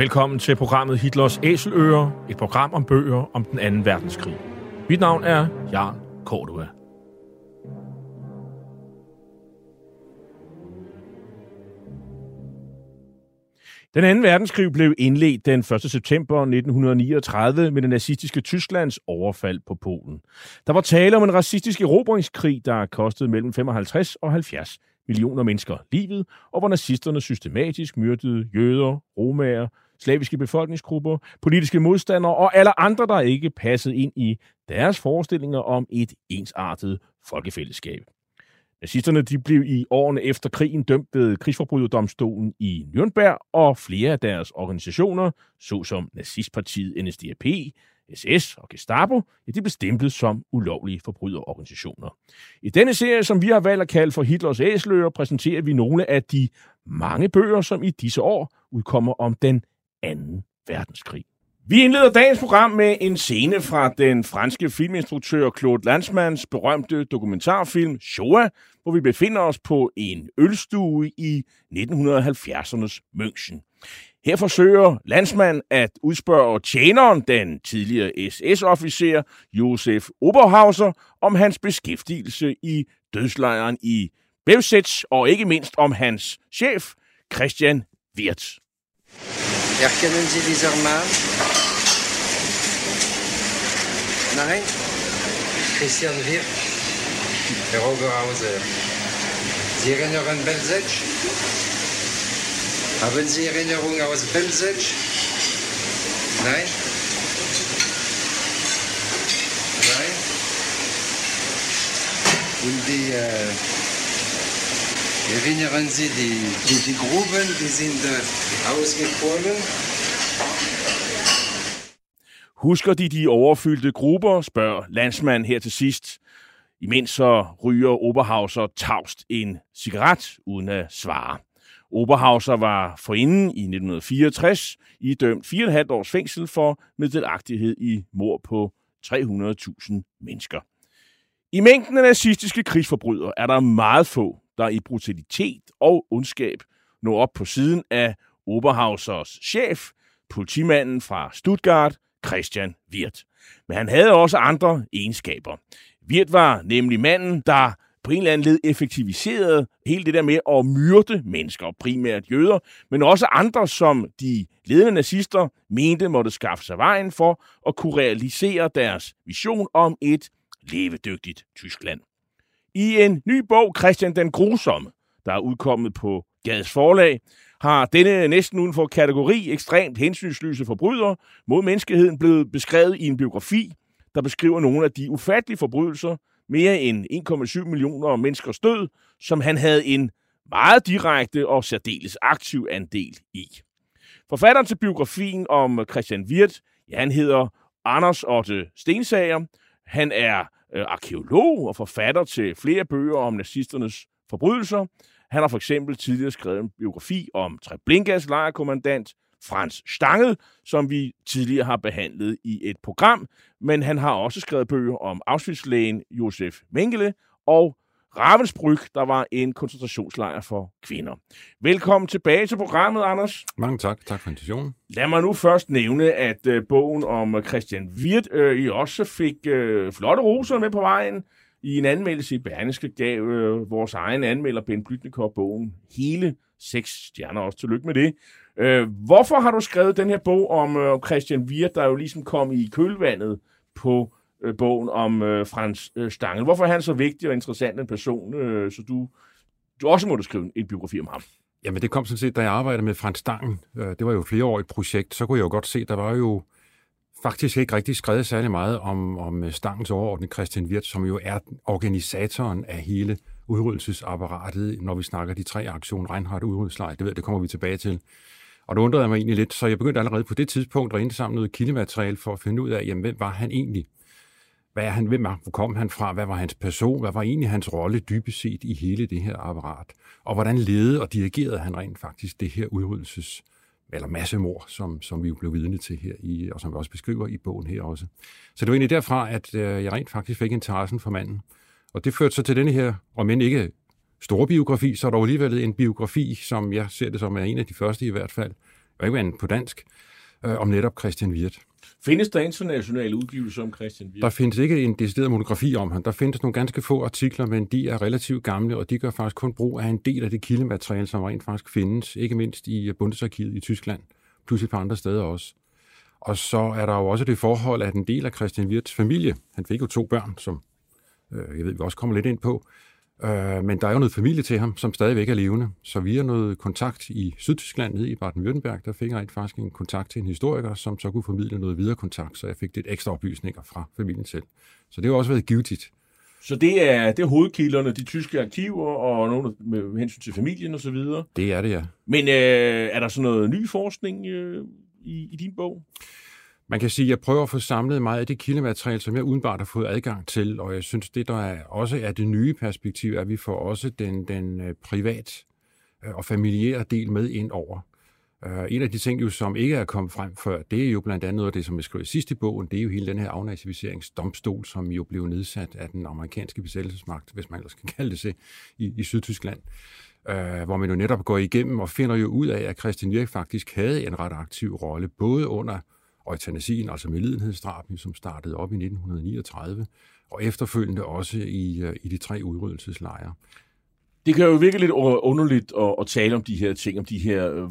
Velkommen til programmet Hitlers Æseløer, et program om bøger om den anden verdenskrig. Mit navn er Jan Cordua. Den anden verdenskrig blev indledt den 1. september 1939 med det nazistiske Tysklands overfald på Polen. Der var tale om en racistisk erobringskrig, der kostede mellem 55 og 70 millioner mennesker livet, og hvor nazisterne systematisk myrdede jøder, romager, slaviske befolkningsgrupper, politiske modstandere og alle andre, der ikke passede ind i deres forestillinger om et ensartet folkefællesskab. Nazisterne de blev i årene efter krigen dømt ved krigsforbryderdomstolen i Nürnberg, og flere af deres organisationer, såsom nazistpartiet NSDAP, SS og Gestapo, ja, de blev stemplet som ulovlige forbryderorganisationer. I denne serie, som vi har valgt at kalde for Hitlers Æsler, præsenterer vi nogle af de mange bøger, som i disse år udkommer om den 2. verdenskrig. Vi indleder dagens program med en scene fra den franske filminstruktør Claude Lanzmanns berømte dokumentarfilm Shoah, hvor vi befinder os på en ølstue i 1970'ernes München. Her forsøger landsmand at udspørge tjeneren, den tidligere SS-officer Josef Oberhauser, om hans beskæftigelse i dødslejren i Bevsets, og ikke mindst om hans chef, Christian Wirtz. Erkennen Sie dieser Mann? Nein? Christian Wirth, Herr Oberhauser. Sie erinnern Belzec? Haben Sie Erinnerungen aus Belzec? Nein? Nein? Und die, äh, erinnern Sie die, die, die Gruben, die sind äh, ausgequollen? Husker de de overfyldte grupper, spørger landsmand her til sidst. Imens så ryger Oberhauser tavst en cigaret uden at svare. Oberhauser var forinden i 1964 idømt 4,5 års fængsel for meddelagtighed i mord på 300.000 mennesker. I mængden af nazistiske krigsforbrydere er der meget få, der i brutalitet og ondskab når op på siden af Oberhausers chef, politimanden fra Stuttgart, Christian Wirt. Men han havde også andre egenskaber. Wirt var nemlig manden, der på en eller anden led effektiviserede hele det der med at myrde mennesker, primært jøder, men også andre, som de ledende nazister mente måtte skaffe sig vejen for at kunne realisere deres vision om et levedygtigt Tyskland. I en ny bog, Christian den Grusomme, der er udkommet på Gads Forlag, har denne næsten uden for kategori ekstremt hensynsløse forbrydere mod menneskeheden blevet beskrevet i en biografi, der beskriver nogle af de ufattelige forbrydelser, mere end 1,7 millioner menneskers død, som han havde en meget direkte og særdeles aktiv andel i. Forfatteren til biografien om Christian Wirth, ja, han hedder Anders Otte Stensager. Han er øh, arkeolog og forfatter til flere bøger om nazisternes forbrydelser. Han har for eksempel tidligere skrevet en biografi om Treblinkas lejrkommandant Frans Stangel, som vi tidligere har behandlet i et program, men han har også skrevet bøger om Auschwitz-lægen Josef Mengele og Ravensbrück, der var en koncentrationslejr for kvinder. Velkommen tilbage til programmet, Anders. Mange tak. Tak for invitationen. Lad mig nu først nævne, at uh, bogen om Christian Wirth uh, I også fik uh, flotte roser med på vejen. I en anmeldelse i Berneske gav øh, vores egen anmelder, Ben Blytnikov, bogen hele seks stjerner. Også tillykke med det. Øh, hvorfor har du skrevet den her bog om øh, Christian Wirt, der jo ligesom kom i kølvandet på øh, bogen om øh, Frans øh, Stangel? Hvorfor er han så vigtig og interessant en person, øh, så du, du også måtte skrive en biografi om ham? Jamen, det kom sådan set, da jeg arbejdede med Frans Stangen. Øh, det var jo flere år et projekt. Så kunne jeg jo godt se, der var jo faktisk ikke rigtig skrevet særlig meget om, om øh, Stangens overordnede Christian Wirt, som jo er organisatoren af hele udryddelsesapparatet, når vi snakker de tre aktioner, Reinhardt udryddelseslejr. Det ved det kommer vi tilbage til. Og det undrede mig egentlig lidt, så jeg begyndte allerede på det tidspunkt at indsamle noget kildemateriale for at finde ud af, jamen, hvem var han egentlig? Hvad er han, hvem var, hvor kom han fra? Hvad var hans person? Hvad var egentlig hans rolle dybest set i hele det her apparat? Og hvordan ledede og dirigerede han rent faktisk det her udryddelses eller massemord, som, som vi jo blev vidne til her, i, og som vi også beskriver i bogen her også. Så det var egentlig derfra, at øh, jeg rent faktisk fik interessen for manden. Og det førte så til denne her, om end ikke store biografi, så er der alligevel en biografi, som jeg ser det som er en af de første i hvert fald, og ikke på dansk, øh, om netop Christian Wirth. Findes der internationale udgivelser om Christian Wirth? Der findes ikke en decideret monografi om ham. Der findes nogle ganske få artikler, men de er relativt gamle, og de gør faktisk kun brug af en del af det kildemateriale, som rent faktisk findes, ikke mindst i Bundesarkivet i Tyskland, plus et par andre steder også. Og så er der jo også det forhold, at en del af Christian Wirths familie, han fik jo to børn, som øh, jeg ved, vi også kommer lidt ind på, Øh, men der er jo noget familie til ham, som stadigvæk er levende. Så via noget kontakt i Sydtyskland, nede i Baden-Württemberg, der fik jeg rent faktisk en kontakt til en historiker, som så kunne formidle noget videre kontakt, så jeg fik lidt ekstra oplysninger fra familien selv. Så det har også været givetigt. Så det er, det er hovedkilderne, de tyske arkiver og nogle med hensyn til familien osv.? Det er det, ja. Men øh, er der så noget ny forskning øh, i, i din bog? Man kan sige, at jeg prøver at få samlet meget af det kildemateriale, som jeg udenbart har fået adgang til, og jeg synes, det der er, også er det nye perspektiv, er, at vi får også den, den øh, privat øh, og familiære del med ind over. Øh, en af de ting, jo, som ikke er kommet frem før, det er jo blandt andet noget af det, som jeg skrev sidst i bogen, det er jo hele den her afnazificeringsdomstol, som jo blev nedsat af den amerikanske besættelsesmagt, hvis man ellers kan kalde det sig, i, i Sydtyskland. Uh, hvor man jo netop går igennem og finder jo ud af, at Christian Wirk faktisk havde en ret aktiv rolle, både under eutanasien, altså medlidenhedsdraben, som startede op i 1939, og efterfølgende også i, øh, i de tre udryddelseslejre. Det kan jo virke lidt underligt at, at tale om de her ting, om de her øh,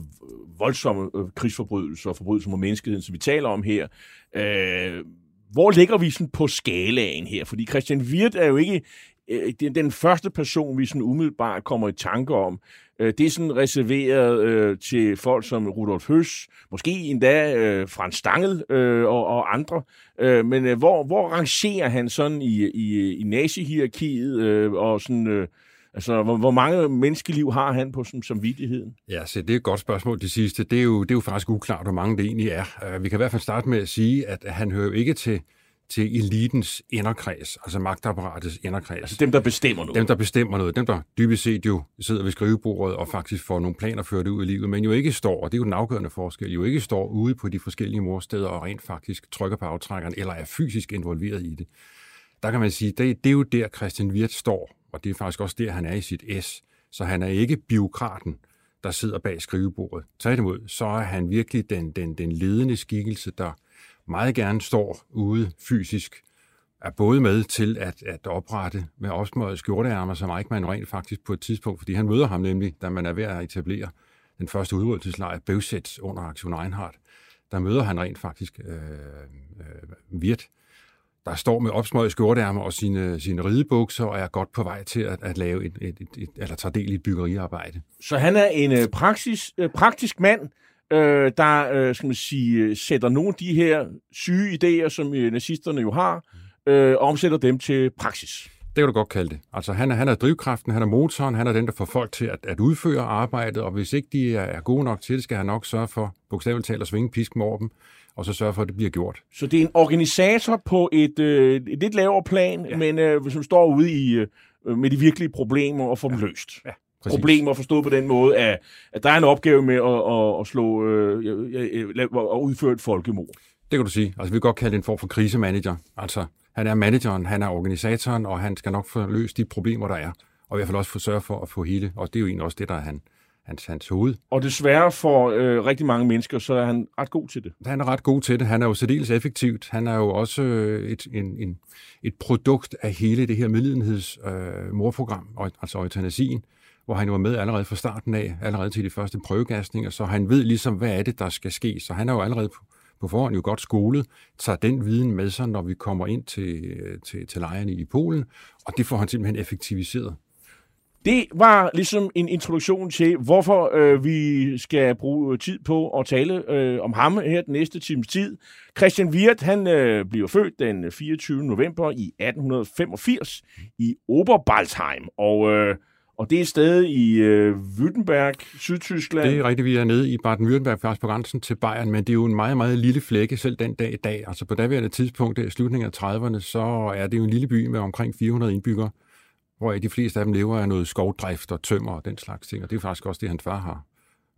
voldsomme øh, krigsforbrydelser og forbrydelser mod menneskeheden, som vi taler om her. Øh, hvor ligger vi sådan på skalaen her? Fordi Christian Wirt er jo ikke øh, den første person, vi sådan umiddelbart kommer i tanke om. Øh, det er sådan reserveret øh, til folk som Rudolf Høs, måske endda øh, Frans Stangel øh, og, og andre. Øh, men øh, hvor, hvor rangerer han sådan i, i, i nazihierarkiet, øh, og sådan... Øh, Altså, hvor, hvor mange menneskeliv har han på som, som vidtigheden? Ja, så det er et godt spørgsmål, det sidste. Det er jo, det er jo faktisk uklart, hvor mange det egentlig er. Øh, vi kan i hvert fald starte med at sige, at han hører jo ikke til til elitens inderkreds, altså magtapparatets inderkreds. Altså dem, der bestemmer noget. Dem, der bestemmer noget. Dem, der dybest set jo sidder ved skrivebordet og faktisk får nogle planer ført ud i livet, men jo ikke står, og det er jo den afgørende forskel, jo ikke står ude på de forskellige morsteder og rent faktisk trykker på aftrækkeren, eller er fysisk involveret i det. Der kan man sige, det, det er jo der Christian Wirth står, og det er faktisk også der, han er i sit S. Så han er ikke biokraten, der sidder bag skrivebordet. Tværtimod, så er han virkelig den, den, den ledende skikkelse, der meget gerne står ude fysisk, er både med til at, at oprette med opsmøget skjorteærmer, som Eichmann rent faktisk på et tidspunkt, fordi han møder ham nemlig, da man er ved at etablere den første udryddelseslejr, Bøvsæt under Aktion Einhardt, der møder han rent faktisk øh, øh, Virt, der står med opsmøget skjorteærmer og sine, sine ridebukser og er godt på vej til at, at lave et, et, et, et, eller tage del i et byggeriarbejde. Så han er en øh, praksis, øh, praktisk mand, øh, der øh, skal man sige, sætter nogle af de her syge idéer, som øh, nazisterne jo har, øh, og omsætter dem til praksis. Det kan du godt kalde det. Altså han er, han er drivkraften, han er motoren, han er den, der får folk til at, at udføre arbejdet, og hvis ikke de er, er gode nok til det, skal han nok sørge for, bogstaveligt talt, at svinge pisken over dem, og så sørge for, at det bliver gjort. Så det er en organisator på et, øh, et lidt lavere plan, ja. men øh, som står ude i, øh, med de virkelige problemer og får ja. dem løst. Ja. Præcis. problemer forstået på den måde, at, at der er en opgave med at, at, at slå øh, at udføre et folkemord. Det kan du sige. Altså, vi kan godt kalde det en form for krisemanager. Altså, han er manageren, han er organisatoren, og han skal nok få løst de problemer, der er. Og i hvert fald også få sørge for at få hele, og det er jo egentlig også det, der er han, hans, hans hoved. Og desværre for øh, rigtig mange mennesker, så er han ret god til det. Han er ret god til det. Han er jo særdeles effektivt. Han er jo også øh, et, en, en, et produkt af hele det her medlidenheds øh, morprogram, altså eutanasien, hvor han var med allerede fra starten af, allerede til de første prøvegastninger, så han ved ligesom, hvad er det, der skal ske. Så han er jo allerede på, på forhånd jo godt skolet, tager den viden med sig, når vi kommer ind til, til, til lejrene i Polen, og det får han simpelthen effektiviseret. Det var ligesom en introduktion til, hvorfor øh, vi skal bruge tid på at tale øh, om ham her den næste times tid. Christian Wirt, han øh, bliver født den 24. november i 1885 i Oberbalsheim, og, øh, og det er et sted i øh, Württemberg, Sydtyskland. Det er rigtigt, vi er nede i Baden-Württemberg, faktisk på grænsen til Bayern, men det er jo en meget, meget lille flække selv den dag i dag. Altså på daværende tidspunkt, i slutningen af 30'erne, så er det jo en lille by med omkring 400 indbyggere hvor de fleste af dem lever af noget skovdrift og tømmer og den slags ting, og det er faktisk også det, hans far har,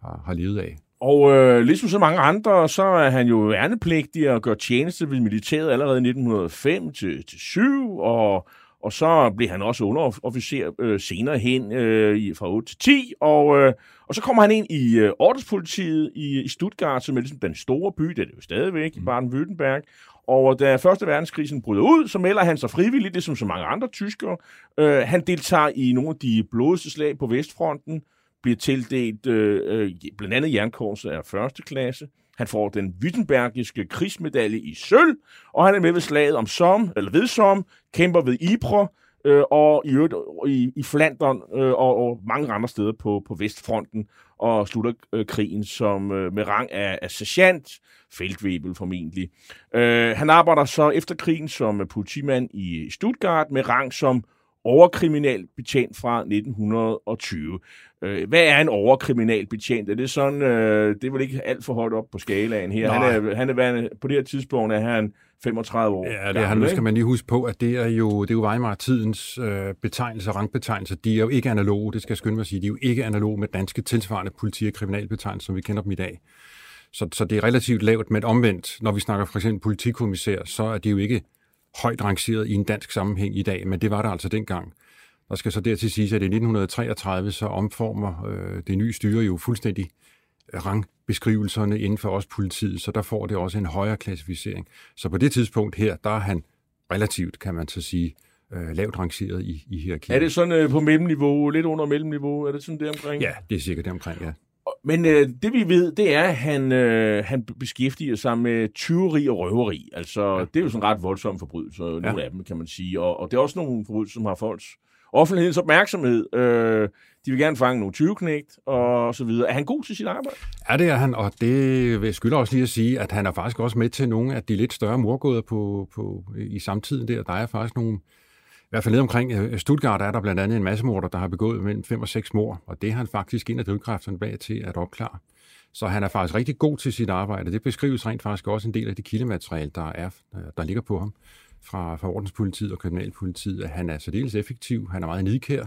har, har levet af. Og øh, ligesom så mange andre, så er han jo værnepligtig og gør tjeneste ved militæret allerede i 1905 til, til 7, og, og så blev han også underofficer øh, senere hen øh, fra 8 til 10, og, øh, og så kommer han ind i øh, ordenspolitiet i, i Stuttgart, som er ligesom den store by, det er det jo stadigvæk, mm. i Baden-Württemberg, og da Første Verdenskrig bryder ud, så melder han sig frivilligt, det som så mange andre tyskere. Øh, han deltager i nogle af de blodigste slag på Vestfronten, bliver tildelt øh, øh blandt andet jernkorset af første klasse. Han får den Wittenbergiske krigsmedalje i sølv, og han er med ved slaget om Somme, eller ved Som, kæmper ved Ypres, øh, og i øvrigt i, i Flandern øh, og, og mange andre steder på, på Vestfronten, og slutter øh, krigen som øh, med rang af, af sergeant, feltwebel formentlig. Øh, han arbejder så efter krigen som politimand i Stuttgart med rang som overkriminalbetjent fra 1920. Øh, hvad er en overkriminalbetjent? Er det sådan, øh, det er vel ikke alt for højt op på skalaen her. Han er, han er, på det her tidspunkt er han 35 år. Ja, det er han. Nu skal man lige huske på, at det er jo, det er jo Weimar-tidens øh, betegnelser, rangbetegnelser. De er jo ikke analoge, det skal jeg skynde mig at sige. De er jo ikke analoge med danske tilsvarende politi- og kriminalbetegnelser, som vi kender dem i dag. Så, så det er relativt lavt, men omvendt, når vi snakker for eksempel politikommissær, så er det jo ikke højt rangeret i en dansk sammenhæng i dag, men det var der altså dengang. Der skal så dertil sige, at i 1933 så omformer øh, det nye styre jo fuldstændig rangbeskrivelserne inden for os politiet, så der får det også en højere klassificering. Så på det tidspunkt her, der er han relativt, kan man så sige, øh, lavt rangeret i, i hierarkiet. Er det sådan øh, på mellemniveau, lidt under mellemniveau? Er det sådan det omkring? Ja, det er sikkert det omkring, ja. Men øh, det vi ved, det er, at han, øh, han beskæftiger sig med tyveri og røveri. Altså, ja. det er jo sådan ret voldsomme forbrydelser, ja. nogle af dem, kan man sige. Og, og det er også nogle forbrydelser, som har folks offentlighedens opmærksomhed. Øh, de vil gerne fange nogle 20 og så videre. Er han god til sit arbejde? Ja, det er han, og det vil skylder også lige at sige, at han er faktisk også med til nogle af de lidt større morgåder på, på, i samtiden der. Der er faktisk nogle, i hvert fald nede omkring øh, Stuttgart er der blandt andet en masse morder, der har begået mellem 5 og 6 mord, og det er han faktisk en af drivkræfterne bag til at opklare. Så han er faktisk rigtig god til sit arbejde. Det beskrives rent faktisk også en del af det kildemateriale, der, er, øh, der ligger på ham fra, fra ordenspolitiet og kriminalpolitiet, at han er særdeles effektiv, han er meget nidkær,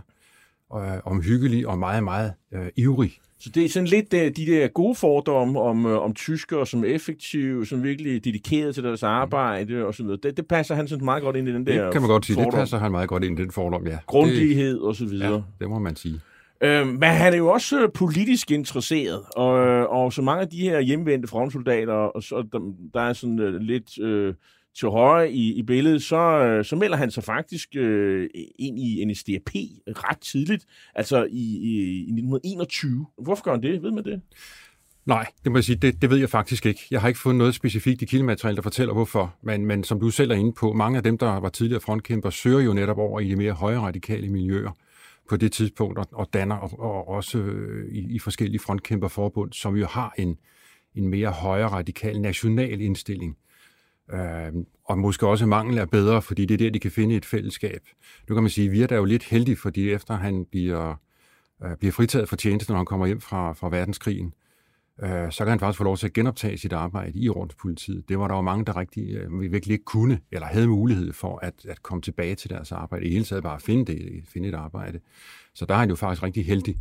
øh, omhyggelig og meget, meget øh, ivrig. Så det er sådan lidt de, de der gode fordomme om, øh, om tyskere som effektive, som virkelig dedikeret til deres arbejde og så videre. Det, det passer han sådan meget godt ind i den der Det kan man godt sige, fordom. det passer han meget godt ind i den fordom, ja. Grundlighed og så videre. Ja, det må man sige. Øh, men han er jo også øh, politisk interesseret, og, og så mange af de her hjemvendte frontsoldater, og så, der, der er sådan lidt... Øh, til højre i, i billedet, så, øh, så melder han sig faktisk øh, ind i NSDAP ret tidligt, altså i, i, i 1921. Hvorfor gør han det? Ved man det? Nej, det må jeg sige, det, det ved jeg faktisk ikke. Jeg har ikke fundet noget specifikt i kildemateriale, der fortæller hvorfor. Men, men som du selv er inde på, mange af dem, der var tidligere frontkæmper, søger jo netop over i de mere højre radikale miljøer på det tidspunkt, og, og danner og, og også øh, i, i forskellige frontkæmperforbund, som jo har en, en mere højre radikal national indstilling. Øh, Øh, og måske også mangel er bedre, fordi det er der, de kan finde et fællesskab. Nu kan man sige, at Virt er jo lidt heldig, fordi efter han bliver, øh, bliver fritaget fra tjeneste, når han kommer hjem fra, fra verdenskrigen, øh, så kan han faktisk få lov til at genoptage sit arbejde i ordenspolitiet. Det var der jo mange, der rigtig øh, virkelig ikke kunne, eller havde mulighed for at, at komme tilbage til deres arbejde. I hele taget bare at finde, det, finde et arbejde. Så der er han jo faktisk rigtig heldig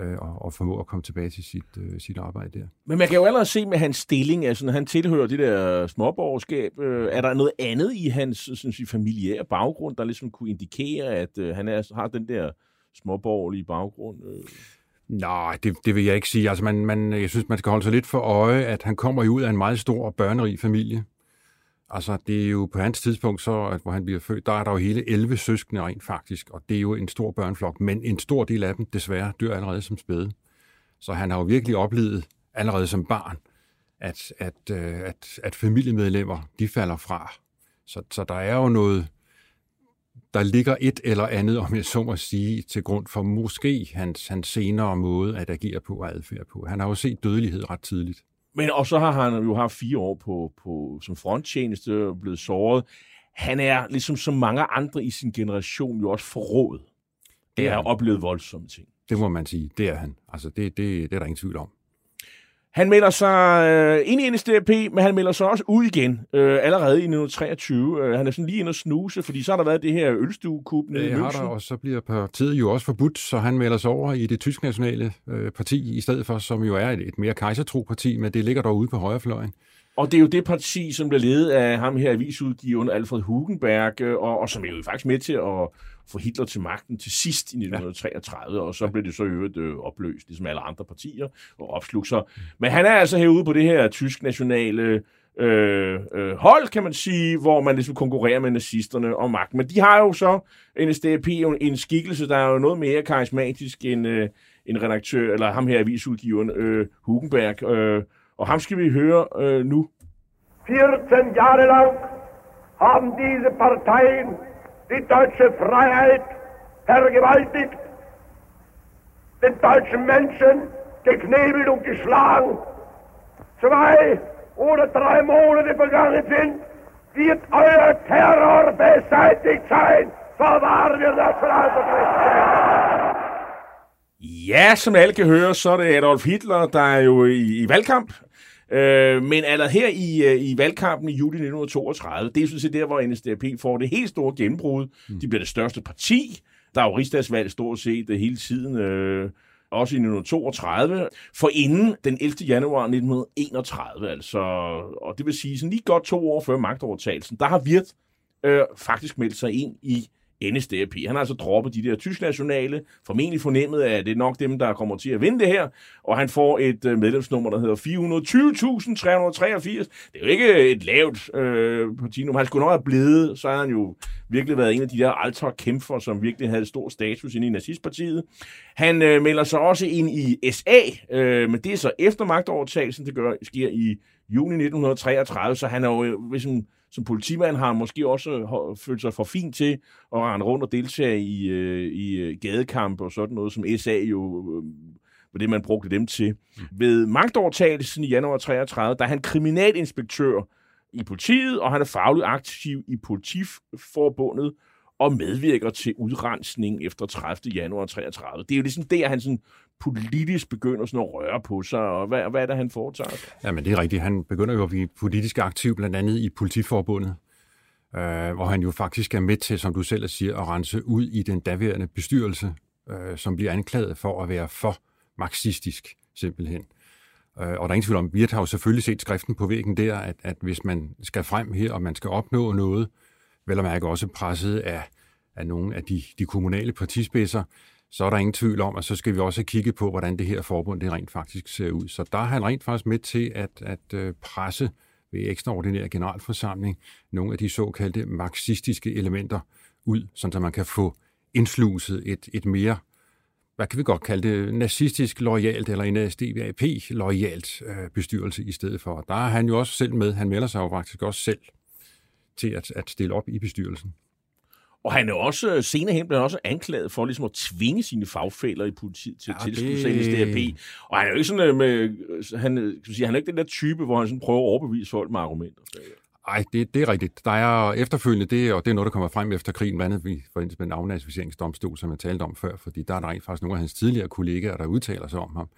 øh, og, og formå at komme tilbage til sit, øh, sit arbejde der. Men man kan jo allerede se med hans stilling, altså når han tilhører det der småborgerskab, øh, er der noget andet i hans sådan sige, familiære baggrund, der ligesom kunne indikere, at øh, han er, har den der småborgerlige baggrund? Øh? Nej, det, det vil jeg ikke sige. Altså, man, man, jeg synes, man skal holde sig lidt for øje, at han kommer jo ud af en meget stor børnerig familie. Altså, det er jo på hans tidspunkt, så, at, hvor han bliver født, der er der jo hele 11 søskende rent faktisk, og det er jo en stor børneflok, men en stor del af dem desværre dør allerede som spæde. Så han har jo virkelig oplevet allerede som barn, at, at, øh, at, at familiemedlemmer, de falder fra. Så, så der er jo noget der ligger et eller andet, om jeg så må sige, til grund for måske hans, hans senere måde at agere på og adfærd på. Han har jo set dødelighed ret tidligt. Men og så har han jo haft fire år på, på, som fronttjeneste og blevet såret. Han er, ligesom så mange andre i sin generation, jo også forrådet. Det har oplevet voldsomme ting. Det må man sige. Det er han. Altså, det, det, det er der ingen tvivl om. Han melder sig øh, ind i NSDAP, men han melder sig også ud igen øh, allerede i 1923. Øh, han er sådan lige inde og snuse, fordi så har der været det her ølstuekup nede i har der, og så bliver partiet jo også forbudt, så han melder sig over i det tysk nationale øh, parti i stedet for, som jo er et, et mere kejsertro parti, men det ligger derude på højrefløjen. Og det er jo det parti, som bliver ledet af ham her avisudgiveren Alfred Hugenberg, øh, og, og som er jo faktisk med til at få Hitler til magten til sidst i 1933, og så blev det så i øvrigt øh, opløst, ligesom alle andre partier, og opslug sig. Men han er altså herude på det her tysk nationale øh, øh, hold, kan man sige, hvor man ligesom konkurrerer med nazisterne om magten. Men de har jo så, NSDAP, jo en skikkelse, der er jo noget mere karismatisk end, øh, en redaktør, eller ham her avisudgiveren, øh, Hugenberg, øh, og ham skal vi høre øh, nu. 14 Jahre lang haben diese Parteien die deutsche Freiheit vergewaltigt, den deutschen Menschen geknebelt und geschlagen. Zwei oder drei Monate vergangen sind, wird euer Terror beseitigt sein. So wahr wir Freiheit Ja, som alle kan høre, så er det Adolf Hitler, der er jo i, i valgkamp. Øh, men altså her i, øh, i valgkampen i juli 1932, det er sådan set der, hvor NSDAP får det helt store gennembrud. Mm. De bliver det største parti. Der er jo rigsdagsvalg stort set øh, hele tiden, øh, også i 1932. For inden den 11. januar 1931, altså, og det vil sige sådan lige godt to år før magtovertagelsen, der har Wirt øh, faktisk meldt sig ind i NSDAP. Han har altså droppet de der tysk-nationale, formentlig fornemmet, at det er nok dem, der kommer til at vinde det her, og han får et øh, medlemsnummer, der hedder 420.383. Det er jo ikke et lavt øh, partinummer. Han skulle nok have blevet, så har han jo virkelig været en af de der alterkæmper, som virkelig havde stor status inde i nazistpartiet. Han øh, melder sig også ind i SA, øh, men det er så efter magtovertagelsen, det gør, sker i juni 1933, så han er jo øh, ligesom som politimand har han måske også ho- følt sig for fint til at rende rundt og deltage i, øh, i øh, gadekampe og sådan noget, som SA jo øh, var det, man brugte dem til. Mm. Ved magtovertagelsen i januar 33, der er han kriminalinspektør i politiet, og han er fagligt aktiv i politiforbundet og medvirker til udrensning efter 30. januar 33. Det er jo ligesom der, han sådan politisk begynder sådan at røre på sig, og hvad, hvad er det, han foretager Jamen, Ja, men det er rigtigt. Han begynder jo at blive politisk aktiv, blandt andet i politiforbundet, øh, hvor han jo faktisk er med til, som du selv siger, at rense ud i den daværende bestyrelse, øh, som bliver anklaget for at være for marxistisk, simpelthen. Øh, og der er ingen tvivl om, vi har jo selvfølgelig set skriften på væggen der, at, at hvis man skal frem her, og man skal opnå noget, vel og mærke også presset af, af nogle af de, de kommunale partispidser, så er der ingen tvivl om, at så skal vi også kigge på, hvordan det her forbund det rent faktisk ser ud. Så der er han rent faktisk med til at, at øh, presse ved ekstraordinær generalforsamling nogle af de såkaldte marxistiske elementer ud, så man kan få indsluset et, et mere, hvad kan vi godt kalde det, nazistisk lojalt eller en NSDAP-lojalt øh, bestyrelse i stedet for. Der er han jo også selv med. Han melder sig jo faktisk også selv til at, at stille op i bestyrelsen. Og han er også senere hen blevet også anklaget for ligesom at tvinge sine fagfælder i politiet til Ja, at tilslutte sig det- NSDAP. Og han er jo ikke sådan øh, med, han, øh, kan man sige, han er ikke den der type, hvor han sådan prøver at overbevise folk med argumenter. Ej, det, det er rigtigt. Der er efterfølgende, det, og det er noget, der kommer frem efter krigen, blandt andet i forbindelse med en afnazificeringsdomstol, som jeg talte om før, fordi der er der rent faktisk nogle af hans tidligere kollegaer, der udtaler sig om ham.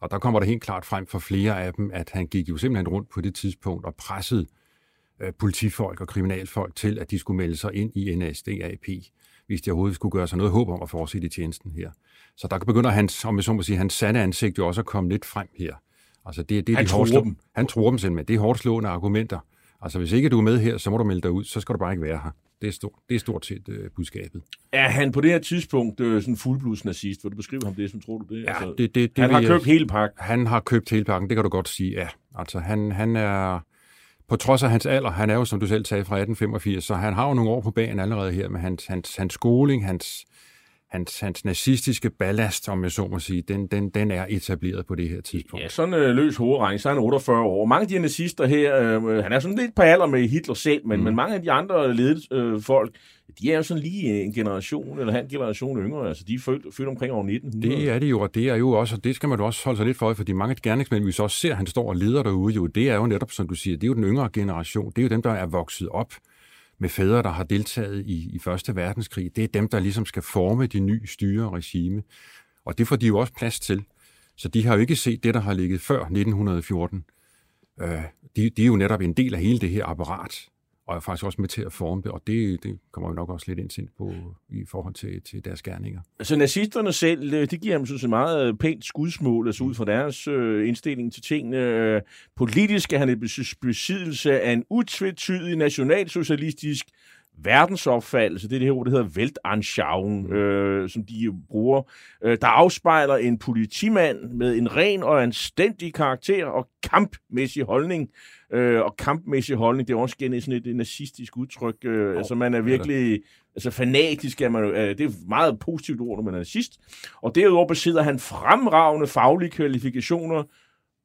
Og der kommer det helt klart frem for flere af dem, at han gik jo simpelthen rundt på det tidspunkt og pressede øh, politifolk og kriminalfolk til, at de skulle melde sig ind i NSDAP, hvis de overhovedet skulle gøre sig noget håb om at fortsætte i tjenesten her. Så der begynder hans, om jeg så må sige, hans sande ansigt jo også at komme lidt frem her. Altså det, det er Han de hårdt slå- dem. Han tror dem simpelthen. Det er hårdt slående argumenter. Altså hvis ikke du er med her, så må du melde dig ud, så skal du bare ikke være her. Det er stort, det er stort set øh, budskabet. Er han på det her tidspunkt øh, sådan fuldblods nazist? Vil du beskrive ham det, som tror du det? Ja, det, det, det han har jeg- købt hele pakken. Han har købt hele pakken, det kan du godt sige, ja. Altså, han, han er, på trods af hans alder, han er jo, som du selv sagde, fra 1885, så han har jo nogle år på banen allerede her med hans, hans, hans skoling, hans, hans, hans nazistiske ballast, om jeg så må sige, den, den, den er etableret på det her tidspunkt. Ja, sådan øh, løs hovedregning, så er han 48 år. Mange af de her nazister her, øh, han er sådan lidt på alder med Hitler selv, men, mm. men mange af de andre ledede øh, folk, de er jo sådan lige en generation, eller en generation yngre, altså de er født, født omkring år 1900. Det er det jo, og det er jo også, og det skal man jo også holde sig lidt for, fordi mange gerningsmænd, vi så også ser, han står og leder derude, jo, det er jo netop, som du siger, det er jo den yngre generation, det er jo dem, der er vokset op med fædre, der har deltaget i, i Første Verdenskrig. Det er dem, der ligesom skal forme de nye styre og regime. Og det får de jo også plads til. Så de har jo ikke set det, der har ligget før 1914. Øh, de, de er jo netop en del af hele det her apparat, og er faktisk også med til at forme det, og det, det kommer vi nok også lidt ind på i forhold til, til deres gerninger. Altså nazisterne selv, øh, det giver dem sådan et meget øh, pænt skudsmål, altså ud fra deres øh, indstilling til tingene. Øh, politisk er han et besiddelse af en utvetydig nationalsocialistisk verdensopfattelse, det er det her ord, der hedder Weltanschauung, mm. øh, som de bruger, øh, der afspejler en politimand med en ren og anstændig karakter og kampmæssig holdning. Øh, og kampmæssig holdning, det er også igen sådan et, et nazistisk udtryk. Øh, oh, altså man er virkelig, altså fanatisk er man øh, det er et meget positivt ord, når man er nazist. Og derudover besidder han fremragende faglige kvalifikationer,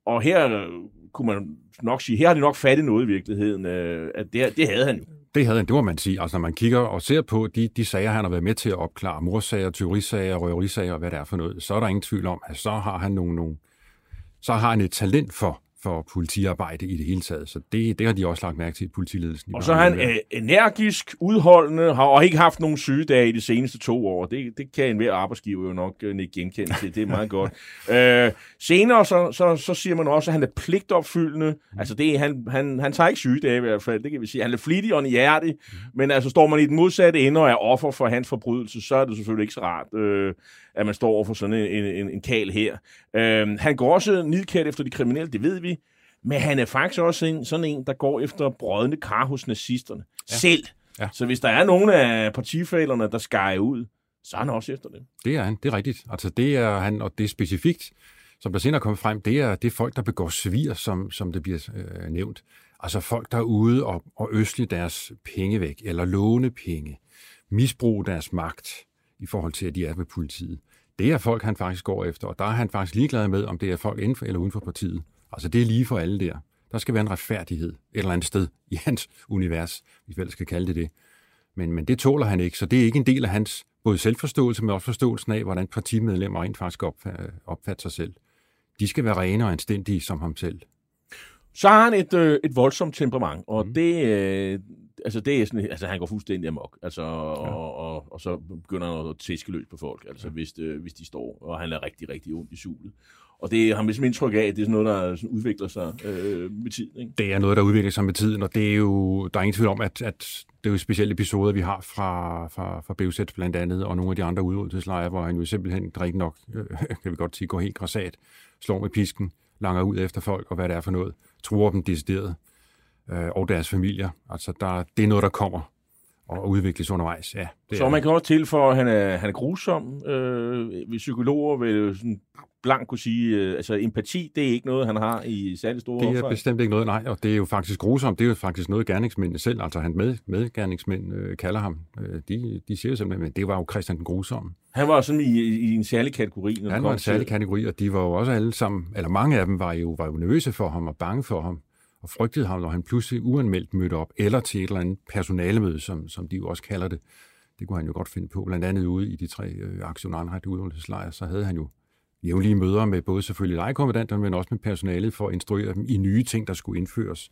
og her kunne man nok sige, her har de nok fat i noget i virkeligheden. Øh, at det, det havde han jo. Det havde han, det må man sige. Altså, når man kigger og ser på de, de sager, han har været med til at opklare, morsager, teorisager, røverisager og hvad det er for noget, så er der ingen tvivl om, at så har han nogle, nogle så har han et talent for for politiarbejde i det hele taget. Så det, det har de også lagt mærke til politiledelsen. Og så er han øh, energisk, udholdende, har, og ikke haft nogen sygedage i de seneste to år. Det, det kan en hver arbejdsgiver jo nok øh, ikke genkende til. Det er meget godt. Øh, senere så, så, så siger man også, at han er pligtopfyldende. Mm. Altså det, han, han, han tager ikke sygedage i hvert fald, det kan vi sige. Han er flittig og hjertig, mm. men altså står man i den modsatte ende og er offer for hans forbrydelse, så er det selvfølgelig ikke så rart. Øh, at man står over for sådan en, en, en kal her. Øh, han går også nidkært efter de kriminelle, det ved vi, men han er faktisk også en, sådan en, der går efter brødende kar hos nazisterne. Ja. Selv. Ja. Så hvis der er nogle af partifælerne, der skærer ud, så er han også efter det. Det er han, det er rigtigt. Altså det er han, og det er specifikt, som der senere kommer frem, det er, det er folk, der begår svir, som, som det bliver øh, nævnt. Altså folk, der er ude og, og øsle deres penge væk, eller låne penge, misbruge deres magt i forhold til, at de er ved politiet. Det er folk, han faktisk går efter, og der er han faktisk ligeglad med, om det er folk inden for eller uden for partiet. Altså det er lige for alle der. Der skal være en retfærdighed et eller andet sted i hans univers, hvis vi vel skal kalde det det. Men, men det tåler han ikke, så det er ikke en del af hans både selvforståelse, men også forståelsen af, hvordan partimedlemmer rent faktisk opfatter sig selv. De skal være rene og anstændige som ham selv. Så har han et, øh, et voldsomt temperament, og mm. det, øh, altså det er sådan, altså han går fuldstændig amok, altså, ja. og, og, og, så begynder han at tæske løs på folk, altså ja. hvis, øh, hvis de står, og han er rigtig, rigtig ondt i sulet. Og det har man ligesom indtryk af, at det er sådan noget, der sådan udvikler sig øh, med tiden. Ikke? Det er noget, der udvikler sig med tiden, og det er jo, der er ingen tvivl om, at, at det er jo specielle episoder, vi har fra, fra, fra BUZ blandt andet, og nogle af de andre udryddelseslejre, hvor han jo simpelthen drikker nok, øh, kan vi godt sige, går helt græsat, slår med pisken, langer ud efter folk, og hvad det er for noget, tror dem decideret, øh, og deres familier. Altså, der, det er noget, der kommer og udvikles undervejs. Ja, det så man kan også tilføje, at han er, han er grusom. Øh, psykologer vil sådan blank kunne sige, øh, altså empati, det er ikke noget, han har i særlig store Det er opfald. bestemt ikke noget, nej, og det er jo faktisk grusomt. Det er jo faktisk noget, gerningsmændene selv, altså han med, medgerningsmænd øh, kalder ham. Øh, de, de siger jo simpelthen, men det var jo Christian den grusomme. Han var sådan i, i en særlig kategori. Når han var en særlig kategori, og de var jo også alle sammen, eller mange af dem var jo, var jo nervøse for ham og bange for ham og frygtede ham, når han pludselig uanmeldt mødte op, eller til et eller andet personalemøde, som, som de jo også kalder det. Det kunne han jo godt finde på. Blandt andet ude i de tre øh, aktionanret så havde han jo jævnlige møder med både selvfølgelig legekommandanterne, men også med personalet for at instruere dem i nye ting, der skulle indføres.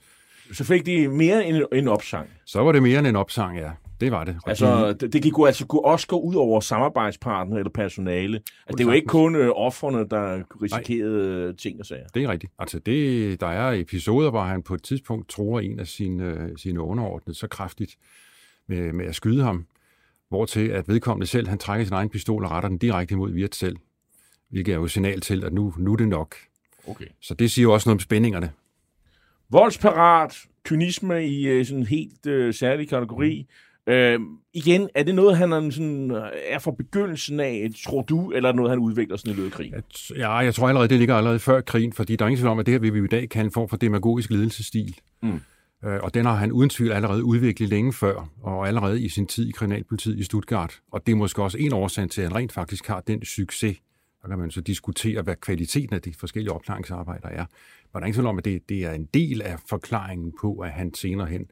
Så fik de mere end en opsang? Så var det mere end en opsang, ja. Det var det. Og altså, det, det gik altså også gå ud over samarbejdspartner eller personale. Altså, det var ikke kun øh, offerne, der risikerede Nej. ting og sager. Det er rigtigt. Altså, det, der er episoder, hvor han på et tidspunkt tror en af sine, sine underordnede så kraftigt med, med at skyde ham, hvor til at vedkommende selv, han trækker sin egen pistol og retter den direkte imod Virt selv hvilket er jo signal til, at nu, nu er det nok. Okay. Så det siger jo også noget om spændingerne. Voldsparat, kynisme i uh, sådan en helt uh, særlig kategori. Uh, igen, er det noget, han er, sådan, er fra begyndelsen af, tror du, eller er det noget, han udvikler sådan i løbet af krigen? Ja, jeg tror allerede, det ligger allerede før krigen, fordi der er ingen tvivl om, at det her vil vi i dag kalde en form for demagogisk ledelsesstil. Mm. Øh, og den har han uden tvivl allerede udviklet længe før, og allerede i sin tid i kriminalpolitiet i Stuttgart. Og det er måske også en årsag til, at han rent faktisk har den succes. Der kan man så diskutere, hvad kvaliteten af de forskellige opklaringsarbejder er. Men der er ingen tvivl om, at det, det er en del af forklaringen på, at han senere hen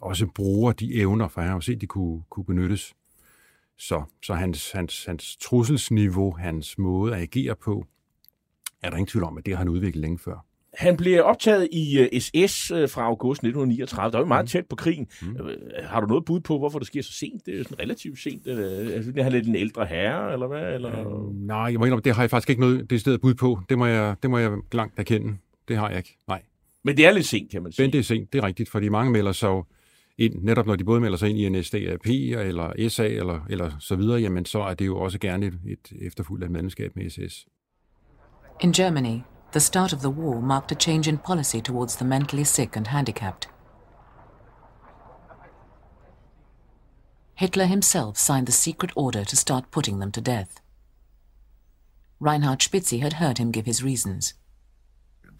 også bruger de evner, for han har jo set, at de kunne, kunne benyttes. Så, så hans, hans, hans trusselsniveau, hans måde at agere på, er der ingen tvivl om, at det har han udviklet længe før. Han blev optaget i SS øh, øh, fra august 1939. Der var jo meget mm. tæt på krigen. Mm. Har du noget bud på, hvorfor det sker så sent? Det er sådan relativt sent. Altså, er han lidt en ældre herre, eller hvad? Eller? Øh, nej, jeg må indrømme, det har jeg faktisk ikke noget det stedet bud på. Det må, jeg, det må jeg langt erkende. Det har jeg ikke. Nej. Men det er lidt sent, kan man sige. Men det er sent, det er rigtigt, fordi mange melder sig ind, netop når de både melder sig ind i NSDAP eller SA eller, eller så videre, jamen så er det jo også gerne et, et efterfuldt af medlemskab med SS. In Germany, the start of the war marked a change in policy towards the mentally sick and handicapped. Hitler himself signed the secret order to start putting them to death. Reinhard Spitzi had heard him give his reasons.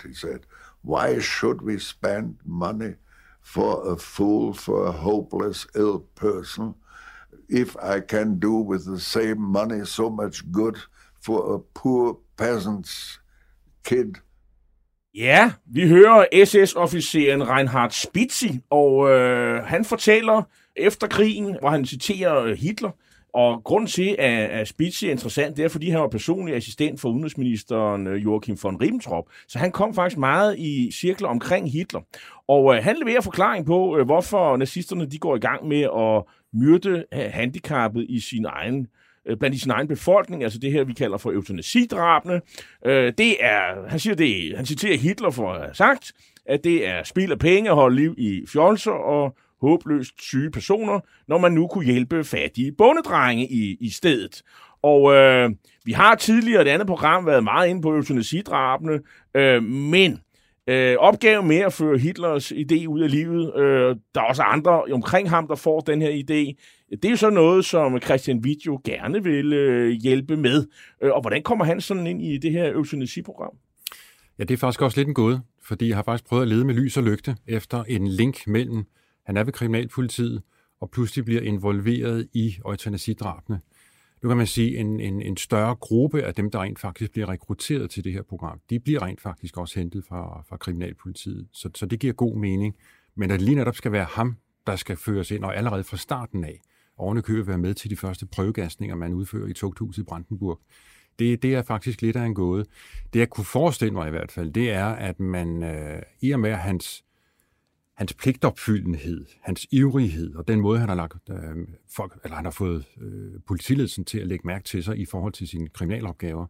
He said, Why should we spend money for a fool, for a hopeless, ill person, if I can do with the same money so much good for a poor peasant's kid? Ja, vi hører SS-officeren Reinhard Spitzi, og øh, han fortæller efter krigen, hvor han citerer Hitler, og grund til, at, at Spitz er interessant, det er, fordi han var personlig assistent for udenrigsministeren øh, Joachim von Ribbentrop. Så han kom faktisk meget i cirkler omkring Hitler. Og øh, han leverer forklaring på, øh, hvorfor nazisterne de går i gang med at myrde handicappet i sin egen øh, blandt i sin egen befolkning, altså det her, vi kalder for eutanasidrabene. Øh, det er, han siger det, han citerer Hitler for at have sagt, at det er spil af penge at holde liv i fjolser og håbløst syge personer, når man nu kunne hjælpe fattige bondedrenge i, i stedet. Og øh, vi har tidligere et andet program været meget inde på eutanasidrabene, øh, men øh, opgaven med at føre Hitlers idé ud af livet, øh, der er også andre omkring ham, der får den her idé, det er jo så noget, som Christian Witt jo gerne vil øh, hjælpe med. Øh, og hvordan kommer han sådan ind i det her eutanasiprogram? Ja, det er faktisk også lidt en gåde, fordi jeg har faktisk prøvet at lede med lys og lygte efter en link mellem han er ved kriminalpolitiet, og pludselig bliver involveret i eutanasidrabene. Nu kan man sige, en, en, en større gruppe af dem, der rent faktisk bliver rekrutteret til det her program, de bliver rent faktisk også hentet fra, fra kriminalpolitiet. Så, så det giver god mening. Men at lige netop skal være ham, der skal føres ind, og allerede fra starten af, oven købe være med til de første prøvegasninger, man udfører i tugthuset i Brandenburg, det, det er faktisk lidt af en gåde. Det jeg kunne forestille mig i hvert fald, det er, at man øh, i og med hans hans pligtopfyldenhed, hans ivrighed og den måde, han har, lagt, øh, folk, eller han har fået øh, politiledelsen til at lægge mærke til sig i forhold til sine kriminalopgaver,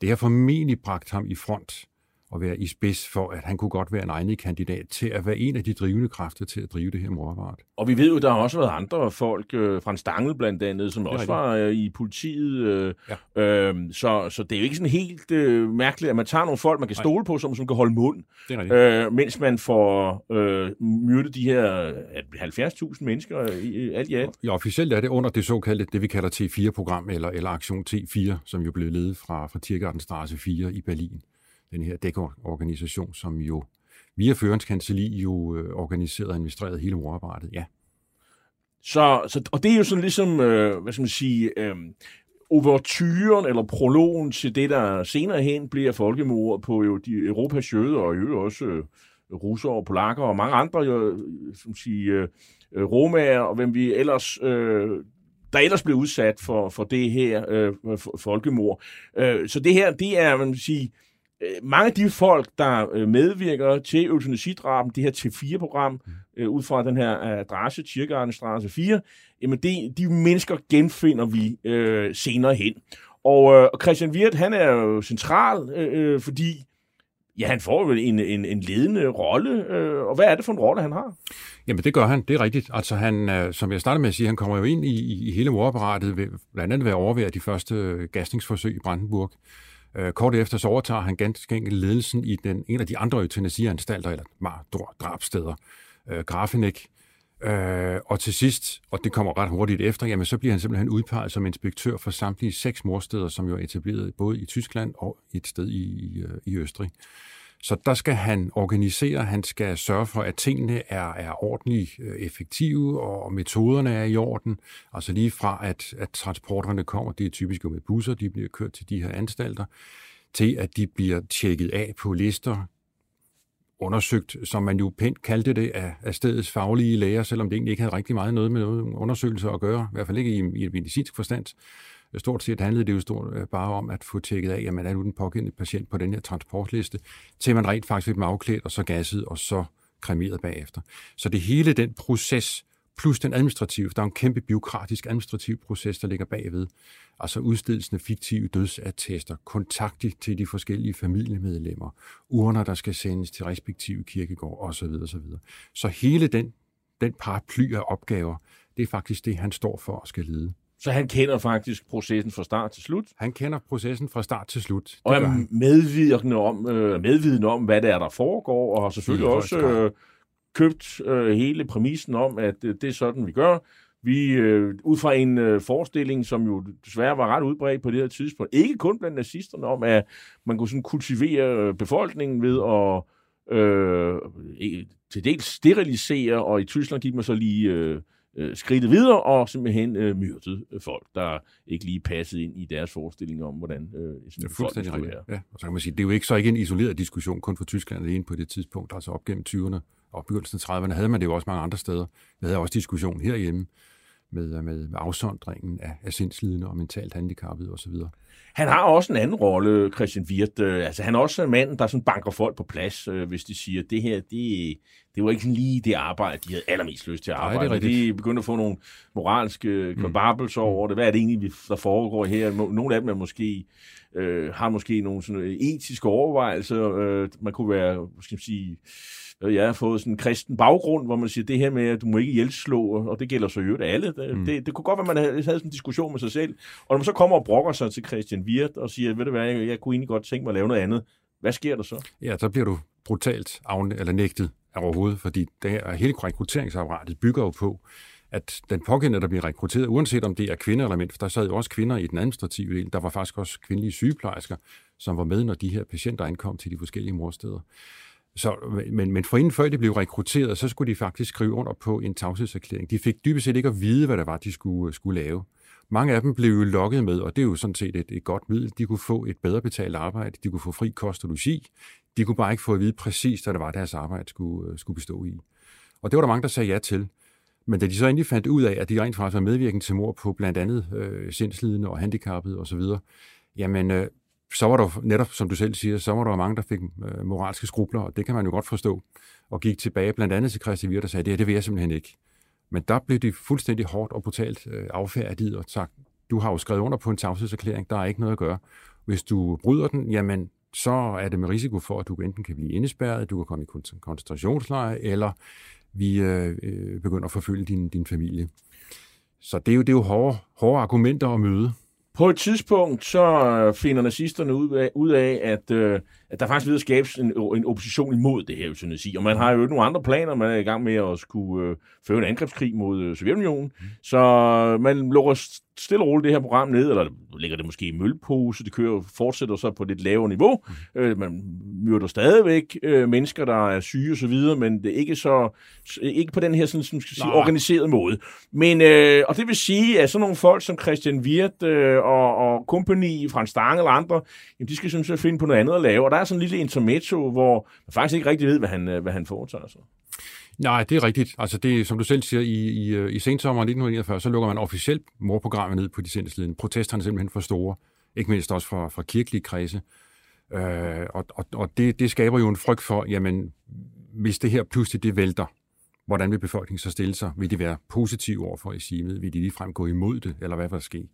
det har formentlig bragt ham i front at være i spids for, at han kunne godt være en egnet kandidat til at være en af de drivende kræfter til at drive det her morapparat. Og vi ved jo, der har også været andre folk, øh, fra Stangel blandt andet, som også var øh, i politiet. Øh, ja. øh, så, så det er jo ikke sådan helt øh, mærkeligt, at man tager nogle folk, man kan stole på, som, som kan holde mund, øh, mens man får øh, myrdet de her 70.000 mennesker i alt i alt. Ja, officielt er det under det såkaldte, det vi kalder T4-program, eller, eller Aktion T4, som jo blev ledet fra, fra Tiergartenstraße 4 i Berlin den her dækorganisation, som jo via Førens kanseli jo øh, organiseret og administreret hele morarbejdet, ja. Så, så, og det er jo sådan ligesom, øh, hvad skal man sige, øh, overturen eller prologen til det, der senere hen bliver folkemord på jo de Europas jøder, og jo også øh, russer og polakker og mange andre, øh, jo, som sige, øh, øh romager, og hvem vi ellers, øh, der ellers blev udsat for, for det her øh, folkemord. Øh, så det her, det er, man sige, mange af de folk, der øh, medvirker til eutanasidraben, det her T4-program, øh, ud fra den her adresse, Tiergartenstrasse 4, jamen det, de mennesker genfinder vi øh, senere hen. Og, øh, Christian Wirth, han er jo central, øh, fordi ja, han får vel en, en, en ledende rolle, øh, og hvad er det for en rolle, han har? Jamen, det gør han, det er rigtigt. Altså, han, øh, som jeg startede med at sige, han kommer jo ind i, i hele morapparatet, ved, blandt andet ved at overvære de første gasningsforsøg i Brandenburg. Øh, Øh, kort efter så overtager han ganske enkelt ledelsen i den, en af de andre eutanasianstalter, eller drabsteder, øh, Grafenik. Øh, og til sidst, og det kommer ret hurtigt efter, jamen så bliver han simpelthen udpeget som inspektør for samtlige seks morsteder, som jo er etableret både i Tyskland og et sted i, i, øh, i Østrig. Så der skal han organisere, han skal sørge for, at tingene er, er ordentligt øh, effektive, og metoderne er i orden. Altså lige fra, at, at transporterne kommer, det er typisk jo med busser, de bliver kørt til de her anstalter, til at de bliver tjekket af på lister, undersøgt, som man jo pænt kaldte det, af, af stedets faglige læger, selvom det egentlig ikke havde rigtig meget noget med noget undersøgelser at gøre, i hvert fald ikke i, i et medicinsk forstand. Stort set handlede det jo stort, øh, bare om at få tjekket af, at er nu den pågældende patient på den her transportliste, til man rent faktisk fik dem afklædt, og så gasset, og så kremeret bagefter. Så det hele den proces, plus den administrative, der er en kæmpe byråkratisk administrativ proces, der ligger bagved. Altså udstedelsen af fiktive dødsattester, kontakt til de forskellige familiemedlemmer, urner, der skal sendes til respektive kirkegård osv. osv. Så hele den, den paraply af opgaver, det er faktisk det, han står for og skal lede. Så han kender faktisk processen fra start til slut? Han kender processen fra start til slut. Det og er medvidende om, øh, medvidende om, hvad det er, der foregår, og har selvfølgelig også øh, købt øh, hele præmissen om, at øh, det er sådan, vi gør. Vi, øh, ud fra en øh, forestilling, som jo desværre var ret udbredt på det her tidspunkt, ikke kun blandt nazisterne, om at man kunne sådan kultivere øh, befolkningen ved at øh, til dels sterilisere, og i Tyskland gik man så lige øh, øh, skridtet videre og simpelthen øh, myrdet folk, der ikke lige passede ind i deres forestilling om, hvordan øh, sådan det er fuldstændig rigtigt. Ja. Og så kan man sige, det er jo ikke så ikke en isoleret diskussion kun for Tyskland alene på det tidspunkt. Altså op gennem 20'erne og begyndelsen af 30'erne havde man det jo også mange andre steder. Vi havde også diskussion herhjemme med, med, med afsondringen af, af sindslidende og mentalt handicappede osv. Han har også en anden rolle, Christian Wirt. Øh, altså, han er også en mand, der sådan banker folk på plads, øh, hvis de siger, at det her, det, det var ikke lige det arbejde, de havde allermest lyst til at arbejde. Nej, det er de begynder at få nogle moralske kvababelser mm. over det. Hvad er det egentlig, der foregår her? Nogle af dem er måske, øh, har måske nogle sådan etiske overvejelser. Øh, man kunne være, skal man sige, øh, jeg har fået sådan en kristen baggrund, hvor man siger, det her med, at du må ikke hjælpslå, og det gælder så jo det alle. Det, mm. det, det kunne godt være, man havde, havde sådan en diskussion med sig selv. Og når man så kommer og brokker sig til Christian Wirt og siger, ved du hvad, jeg, jeg kunne egentlig godt tænke mig at lave noget andet. Hvad sker der så? Ja, så bliver du brutalt afn- eller nægtet overhovedet, fordi det her, hele rekrutteringsapparatet bygger jo på, at den pågældende, der bliver rekrutteret, uanset om det er kvinder eller mænd, for der sad jo også kvinder i den administrative del, der var faktisk også kvindelige sygeplejersker, som var med, når de her patienter ankom til de forskellige morsteder. Så, men, men for inden før de blev rekrutteret, så skulle de faktisk skrive under på en tavshedserklæring. De fik dybest set ikke at vide, hvad der var, de skulle, skulle lave. Mange af dem blev jo lokket med, og det er jo sådan set et, et godt middel. De kunne få et bedre betalt arbejde, de kunne få fri kost og logi. De kunne bare ikke få at vide præcis, hvad det var, deres arbejde skulle, øh, skulle bestå i. Og det var der mange, der sagde ja til. Men da de så endelig fandt ud af, at de rent faktisk var medvirkende til mor på blandt andet øh, sindslidende og handicappede osv., jamen øh, så var der netop, som du selv siger, så var der mange, der fik øh, moralske skrubler, og det kan man jo godt forstå, og gik tilbage blandt andet til Christi Wirt og sagde, det her, det vil jeg simpelthen ikke. Men der blev de fuldstændig hårdt og brutalt øh, affærdigt og sagt, du har jo skrevet under på en tavshedserklæring, der er ikke noget at gøre. Hvis du bryder den, jamen, så er det med risiko for, at du enten kan blive indespærret, du kan komme i koncentrationslejr, eller vi øh, øh, begynder at forfølge din, din familie. Så det er jo, det er jo hårde, hårde argumenter at møde. På et tidspunkt så finder nazisterne ud af, ud af at, øh, at der faktisk ved at skabes en, en opposition imod det her eutanasi. Og man har jo ikke nogle andre planer. Man er i gang med at skulle øh, føre en angrebskrig mod øh, Sovjetunionen. Mm. Så man lukker stille og roligt det her program ned, eller lægger det måske i mølpose, det kører, fortsætter så på lidt lavere niveau. Mm. Øh, man myrder stadigvæk øh, mennesker, der er syge og så videre, men det er ikke så ikke på den her sådan, som skal sige, organiserede måde. Men, øh, og det vil sige, at sådan nogle folk som Christian Wirt øh, og, og kompagni, Frans Stang eller andre, jamen, de skal sådan set finde på noget andet at lave. Og der er sådan en lille intermezzo, hvor man faktisk ikke rigtig ved, hvad han, øh, hvad han foretager sig. Nej, det er rigtigt. Altså det, som du selv siger, i, i, øh, i sensommeren 1941, så lukker man officielt morprogrammet ned på de sindslidende. Protesterne er simpelthen for store, ikke mindst også fra, fra kirkelige kredse. Øh, og og, og det, det skaber jo en frygt for, jamen, hvis det her pludselig det vælter, hvordan vil befolkningen så stille sig? Vil de være positive over for regimet? Vil de ligefrem gå imod det, eller hvad vil der ske?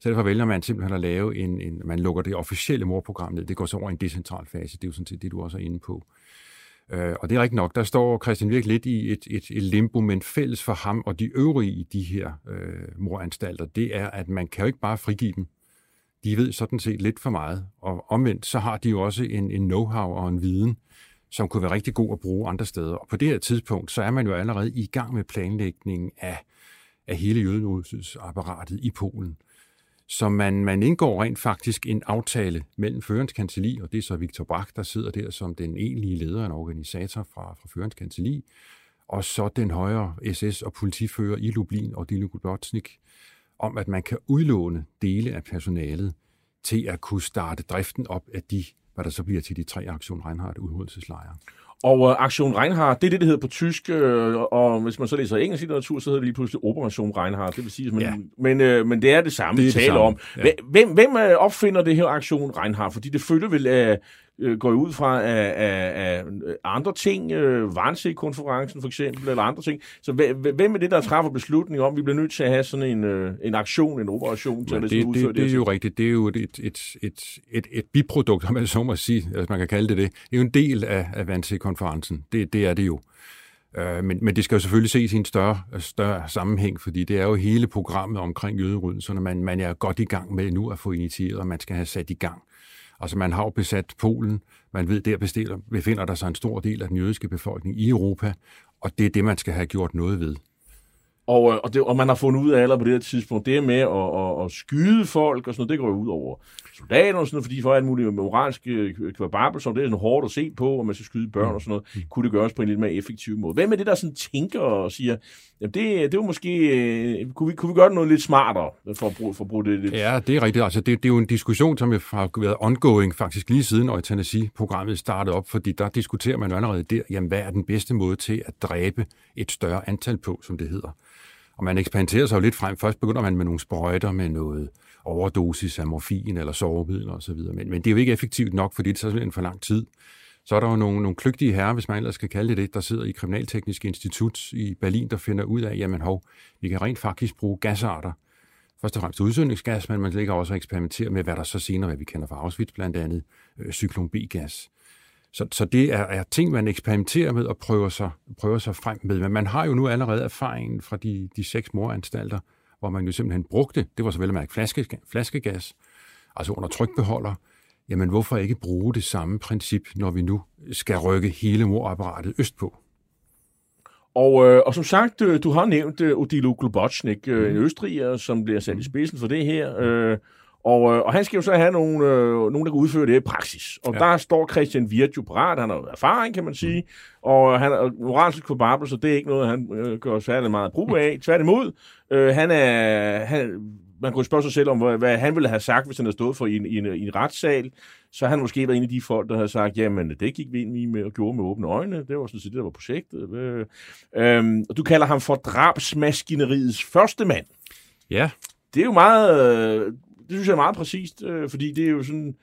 Så derfor vælger man simpelthen at lave en, en man lukker det officielle morprogram ned. Det går så over i en decentral fase. Det er jo sådan set det, du også er inde på. Øh, og det er rigtigt nok, der står Christian Virk lidt i et, et, et limbo, men fælles for ham og de øvrige i de her øh, moranstalter, det er, at man kan jo ikke bare frigive dem. De ved sådan set lidt for meget, og omvendt så har de jo også en, en know-how og en viden, som kunne være rigtig god at bruge andre steder. Og på det her tidspunkt, så er man jo allerede i gang med planlægningen af, af hele jødenudsapparatet i Polen. Så man, man indgår rent faktisk en aftale mellem Førens Kanseli, og det er så Victor Bach, der sidder der som den egentlige leder, og organisator fra, fra Førens Kanseli, og så den højere SS- og politifører i Lublin og Dino Gudotsnik, om at man kan udlåne dele af personalet til at kunne starte driften op af de, hvad der så bliver til de tre Aktion Reinhardt udryddelseslejre. Og uh, Aktion Reinhardt, det er det, det hedder på tysk, øh, og hvis man så læser engelsk litteratur, så hedder det lige pludselig Operation Reinhardt. Det vil sige, men, ja. men, øh, men det er det samme, det vi taler om. Ja. Hvem, hvem øh, opfinder det her Aktion Reinhardt? Fordi det følger vel af, øh, går ud fra af, af, af andre ting, øh, Varnsee-konferencen for eksempel, eller andre ting. Så hvem er det, der træffer beslutning om, at vi bliver nødt til at have sådan en, øh, en aktion, en operation til ja, at det, det, det, det, er jo rigtigt. Det er jo et, et, et, et, et, et biprodukt, om man så må sige, hvis man kan kalde det det. Det er jo en del af, af Wannsee-konferencen. Det, det er det jo. Øh, men, men det skal jo selvfølgelig ses i en større, større sammenhæng, fordi det er jo hele programmet omkring jøderydelserne, man, man er godt i gang med nu at få initieret, og man skal have sat i gang. Altså man har jo besat Polen, man ved, der bestiller, befinder der sig en stor del af den jødiske befolkning i Europa, og det er det, man skal have gjort noget ved. Og, øh, og, det, og man har fundet ud af allerede på det her tidspunkt, det med at, at, at skyde folk og sådan noget, det går jo ud over soldater og sådan noget, fordi får alt muligt moralske kvababel, som det er sådan hårdt at se på, og man skal skyde børn og sådan noget, mm. kunne det gøres på en lidt mere effektiv måde. Hvem er det, der sådan tænker og siger, jamen det, det er måske, øh, kunne vi, kunne vi gøre det noget lidt smartere, for at bruge, for at bruge det lidt? Ja, det er rigtigt. Altså, det, det er jo en diskussion, som har været ongoing faktisk lige siden eutanasi-programmet startede op, fordi der diskuterer man jo allerede der, jamen hvad er den bedste måde til at dræbe et større antal på, som det hedder. Og man eksperimenterer sig jo lidt frem. Først begynder man med nogle sprøjter med noget overdosis af morfin eller sovemiddel osv. Men, men det er jo ikke effektivt nok, fordi det tager simpelthen for lang tid. Så er der jo nogle, nogle kløgtige herrer, hvis man ellers skal kalde det det, der sidder i Kriminalteknisk Institut i Berlin, der finder ud af, jamen hov, vi kan rent faktisk bruge gasarter. Først og fremmest udsøgningsgas, men man ligger også og eksperimentere med, hvad der så senere, hvad vi kender fra Auschwitz blandt andet, øh, cyklon B-gas. Så, så det er, er ting, man eksperimenterer med og prøver sig, prøver sig frem med. Men man har jo nu allerede erfaringen fra de, de seks moranstalter, hvor man jo simpelthen brugte, det var så vel at mærke flaske, flaskegas, altså under trykbeholder. Jamen hvorfor ikke bruge det samme princip, når vi nu skal rykke hele morapparatet østpå? Og, øh, og som sagt, øh, du har nævnt øh, Odilo Globotnik, øh, en mm. østriger, som bliver sat i spidsen for det her. Øh, og, øh, og han skal jo så have nogle, øh, nogen, der kan udføre det i praksis. Og ja. der står Christian Virt jo parat. Han har erfaring, kan man sige. Mm. Og han er moralsk for Babel, så det er ikke noget, han øh, gør særlig meget brug af. Tværtimod, øh, han er... Han, man kunne spørge sig selv om, hvad, hvad han ville have sagt, hvis han havde stået for i en, i en, i en retssal. Så han måske været en af de folk, der havde sagt, jamen, det gik vi ind i med og gjorde med åbne øjne. Det var sådan set det, der var projektet. Øh, øh, og du kalder ham for drabsmaskineriets første mand. Ja. Det er jo meget det synes jeg er meget præcist, øh, fordi det er jo sådan,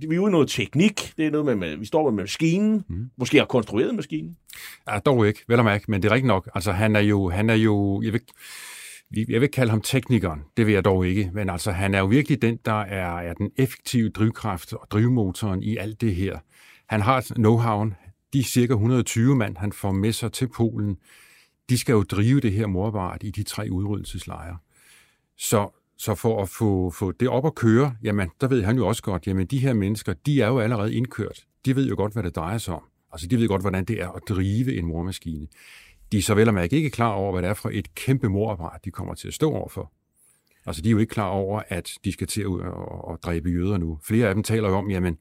vi er jo noget teknik, det er noget med, med vi står med maskinen, mm. måske har konstrueret maskinen. Ja, dog ikke, vel og mærke, men det er rigtigt nok. Altså, han er jo, han er jo jeg vil, jeg vil kalde ham teknikeren, det vil jeg dog ikke, men altså, han er jo virkelig den, der er, er den effektive drivkraft og drivmotoren i alt det her. Han har know-howen, de cirka 120 mand, han får med sig til Polen, de skal jo drive det her morbart i de tre udryddelseslejre. Så så for at få, få det op at køre, jamen, der ved han jo også godt, jamen, de her mennesker, de er jo allerede indkørt. De ved jo godt, hvad det drejer sig om. Altså, de ved godt, hvordan det er at drive en mormaskine. De er så vel og mærke ikke klar over, hvad det er for et kæmpe morapparat, de kommer til at stå overfor. Altså, de er jo ikke klar over, at de skal til at, at, og dræbe jøder nu. Flere af dem taler jo om, jamen,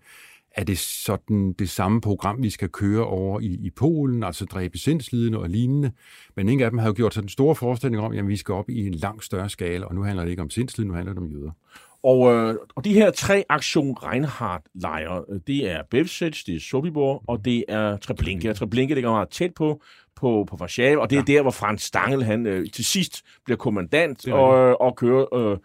er det sådan det samme program, vi skal køre over i, i Polen, altså dræbe sindslidende og lignende. Men ingen af dem har jo gjort sig den store forestilling om, at vi skal op i en langt større skala, og nu handler det ikke om sindslidende, nu handler det om jøder. Og, øh, og de her tre Aktion Reinhardt-lejre, øh, det er Bevsets, det er Sobibor, og det er Treblinka. Treblinka ligger meget tæt på, på, på Warszawa, og det er ja. der, hvor Frans Stangel han, øh, til sidst bliver kommandant og, og kører øh,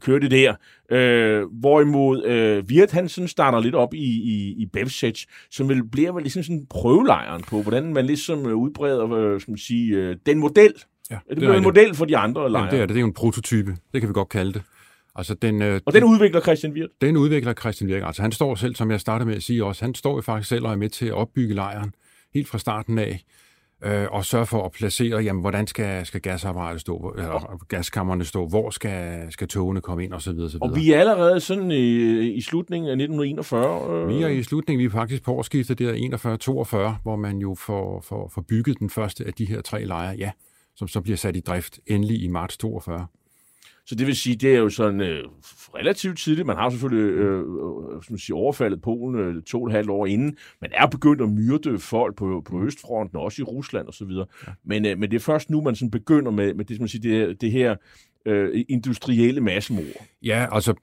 køre det der. Øh, hvorimod øh, Virt Hansen starter lidt op i, i, i Bevsets, som vil, bliver vel ligesom sådan prøvelejren på, hvordan man ligesom øh, udbreder øh, skal man sige, øh, den model. Ja, det, det bliver en model for de andre lejre. Ja, det er det. Det er jo en prototype. Det kan vi godt kalde det. Altså den, øh, og den udvikler Christian Wirt? Den udvikler Christian Wirt. Altså han står selv, som jeg startede med at sige også, han står jo faktisk selv og er med til at opbygge lejren helt fra starten af øh, og sørge for at placere, jamen, hvordan skal, skal gasapparatet stå, eller gaskammerne stå, hvor skal, skal togene komme ind, osv. Og, og vi er allerede sådan i, i slutningen af 1941? Øh... Vi er i slutningen, vi er faktisk på årsskiftet der 41-42, hvor man jo får, får, får bygget den første af de her tre lejre, ja, som så bliver sat i drift endelig i marts 42. Så det vil sige, det er jo sådan øh, relativt tidligt. Man har selvfølgelig øh, øh, som sige, overfaldet Polen øh, to og et halvt år inden. Man er begyndt at myrde folk på, på Østfronten, også i Rusland osv. Men, øh, men det er først nu, man sådan begynder med, med det, som man siger, det, det her øh, industrielle massemord. Ja, altså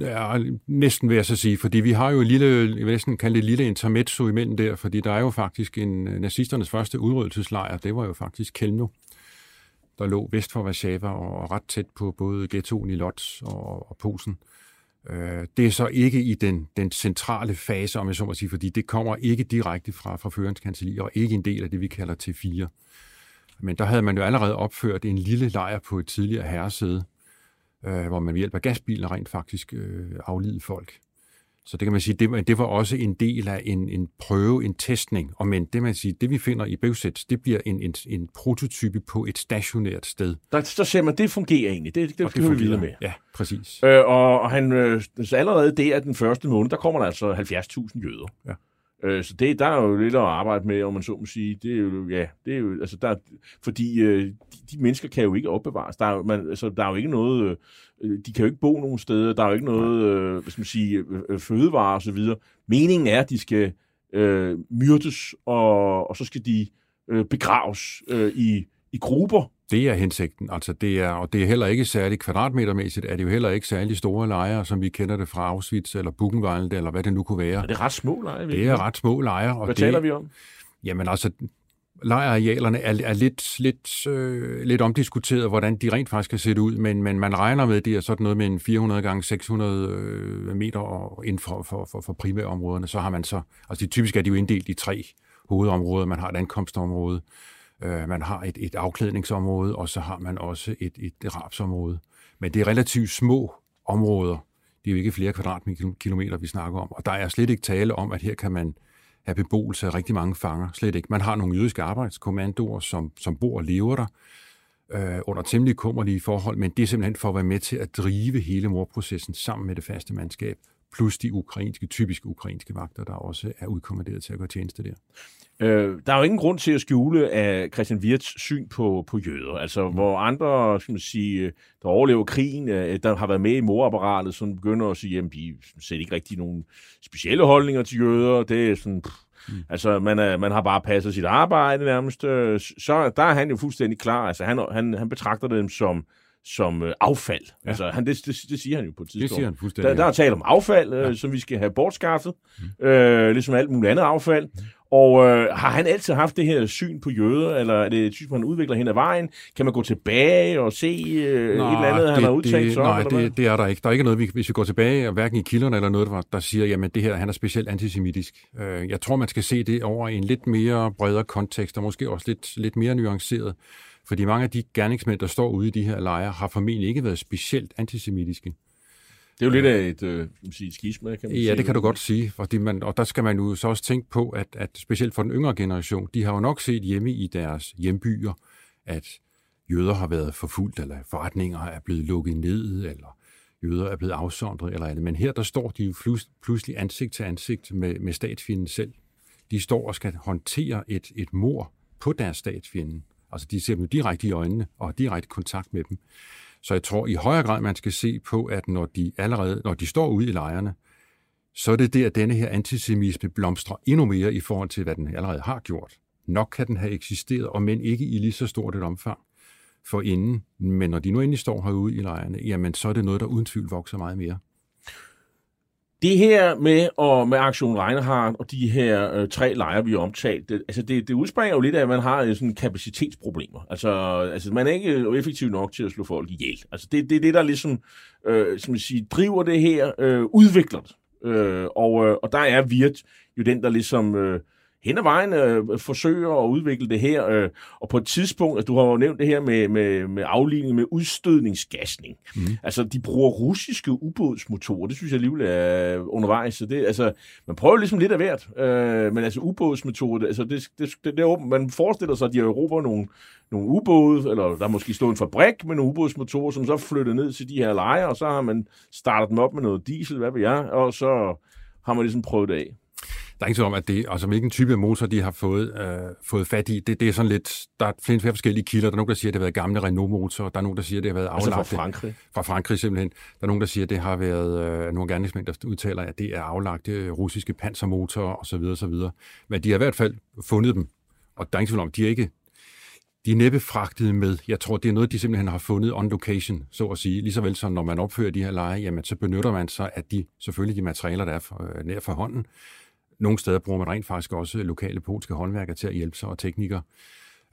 ja, næsten vil jeg så sige, fordi vi har jo en lille, jeg vil næsten kalde det et lille intermezzo imellem der, fordi der er jo faktisk en nazisternes første udryddelseslejr, det var jo faktisk Kelno, der lå vest for Warszawa og ret tæt på både ghettoen i Lodz og, og Posen. Øh, det er så ikke i den, den centrale fase, om jeg så må sige, fordi det kommer ikke direkte fra, fra førerens kancelli, og ikke en del af det, vi kalder T4. Men der havde man jo allerede opført en lille lejr på et tidligere herresæde, øh, hvor man ved hjælp af gasbiler rent faktisk øh, aflidede folk. Så det kan man sige, det, det var også en del af en, en prøve, en testning. Og men det man siger, det vi finder i Bøvsæt, det bliver en, en, en prototype på et stationært sted. Der, der ser man, det fungerer egentlig. Det, det, skal vi videre med. Ja, præcis. Øh, og, og han, øh, så allerede det er den første måned, der kommer der altså 70.000 jøder. Ja. Øh, så det, der er jo lidt at arbejde med, om man så må sige. Det er jo, ja, det er jo, altså der, fordi øh, de, de mennesker kan jo ikke opbevares. Der er, man, altså, der er jo ikke noget, øh, de kan jo ikke bo nogen steder, der er jo ikke noget, øh, hvad skal man sige, øh, øh fødevare og så videre. Meningen er, at de skal øh, myrdes, og, og så skal de øh, begraves øh, i, i grupper, det er hensigten. Altså det er, og det er heller ikke særlig kvadratmetermæssigt, er det jo heller ikke særlig store lejre, som vi kender det fra Auschwitz eller Buchenwald, eller hvad det nu kunne være. Er det ret små lejre? Det er ret små lejre. Og hvad det, taler vi om? Jamen altså, lejearealerne er, er lidt, lidt, øh, lidt omdiskuteret, hvordan de rent faktisk skal se ud, men, men man regner med, at det er sådan noget med en 400 gange 600 øh, meter inden for, for, for, for primærområderne. Så har man så, altså typisk er de jo inddelt i tre hovedområder. Man har et ankomstområde, Øh, man har et, et afklædningsområde, og så har man også et, et rapsområde. Men det er relativt små områder. Det er jo ikke flere kvadratkilometer, vi snakker om. Og der er slet ikke tale om, at her kan man have beboelse af rigtig mange fanger. Slet ikke. Man har nogle jødiske arbejdskommandoer, som, som bor og lever der øh, under temmelig kummerlige forhold, men det er simpelthen for at være med til at drive hele morprocessen sammen med det faste mandskab, plus de ukrainske, typiske ukrainske vagter, der også er udkommanderet til at gøre tjeneste der. Øh, der er jo ingen grund til at skjule af Christian Wirts syn på, på jøder. Altså, mm. hvor andre, skal man sige, der overlever krigen, øh, der har været med i morapparatet, som begynder at sige, at de sætter ikke rigtig nogen specielle holdninger til jøder. Det er sådan... Pff, Mm. Altså, man, er, man har bare passet sit arbejde nærmest. Øh, så der er han jo fuldstændig klar. Altså, han, han, han betragter dem som, som øh, affald. Ja. Altså, han, det, det, det siger han jo på et tidspunkt. Det siger han fuldstændig. Der, der er tale om affald, øh, ja. som vi skal have bortskaffet, mm. øh, ligesom alt muligt andet affald. Mm. Og øh, har han altid haft det her syn på jøder, eller er det synes man udvikler hen ad vejen? Kan man gå tilbage og se øh, nej, et eller andet, det, han har udtalt det, så? Nej, det, det er der ikke. Der er ikke noget, vi, hvis vi går tilbage, hverken i kilderne eller noget, der, der siger, jamen det her, han er specielt antisemitisk. Øh, jeg tror, man skal se det over i en lidt mere bredere kontekst, og måske også lidt, lidt mere nuanceret. Fordi mange af de gerningsmænd, der står ude i de her lejre, har formentlig ikke været specielt antisemitiske. Det er jo lidt af et, øh, sige, skisma, kan man ja, sige. det kan du godt sige. Fordi man, og der skal man jo så også tænke på, at, at specielt for den yngre generation, de har jo nok set hjemme i deres hjembyer, at jøder har været forfulgt, eller forretninger er blevet lukket ned, eller jøder er blevet afsondret, eller andet. Men her der står de jo pludselig ansigt til ansigt med, med statsfjenden selv. De står og skal håndtere et, et mor på deres statsfjende. Altså de ser dem direkte i øjnene og har direkte kontakt med dem. Så jeg tror i højere grad, man skal se på, at når de allerede, når de står ude i lejrene, så er det der, at denne her antisemitisme blomstrer endnu mere i forhold til, hvad den allerede har gjort. Nok kan den have eksisteret, og men ikke i lige så stort et omfang for inden. Men når de nu endelig står herude i lejrene, jamen så er det noget, der uden tvivl vokser meget mere. Det her med, og med Aktion Reinhardt og de her øh, tre lejre, vi har omtalt, det, altså det, det udspringer jo lidt af, at man har øh, sådan kapacitetsproblemer. Altså, altså man er ikke øh, effektiv nok til at slå folk ihjel. Altså det er det, det, der ligesom øh, som siger, driver det her, øh, udvikler det. Øh, og, øh, og der er Virt jo den, der ligesom... Øh, hen ad vejen øh, forsøger at udvikle det her, øh, og på et tidspunkt, altså, du har jo nævnt det her med, med, med afligning med udstødningsgasning. Mm. Altså, de bruger russiske ubådsmotorer, det synes jeg alligevel er undervejs, så det, altså, man prøver ligesom lidt af hvert, øh, men altså ubådsmotorer, altså, det, det, det, det er åben, man forestiller sig, at de Europa nogle, nogle ubåde, eller der er måske stået en fabrik med nogle ubådsmotorer, som så flytter ned til de her lejre, og så har man startet dem op med noget diesel, hvad ved jeg, og så har man ligesom prøvet det af. Er ingen tvivl om, at det, altså hvilken type motor de har fået, øh, fået fat i, det, det er sådan lidt, der er flere forskellige kilder. Der er nogen, der siger, at det har været gamle Renault-motorer. Der er nogen, der siger, at det har været aflagte. Altså fra Frankrig? Fra Frankrig simpelthen. Der er nogen, der siger, at det har været øh, nogle gerningsmænd, der udtaler, at det er aflagte russiske pansermotorer osv. osv. Men de har i hvert fald fundet dem. Og der er ingen tvivl om, de er ikke de er næppe fragtet med. Jeg tror, det er noget, de simpelthen har fundet on location, så at sige. Lige så vel som når man opfører de her leje, jamen så benytter man sig af de, selvfølgelig de materialer, der er for, øh, nær for hånden. Nogle steder bruger man rent faktisk også lokale polske håndværkere til at hjælpe sig og teknikere.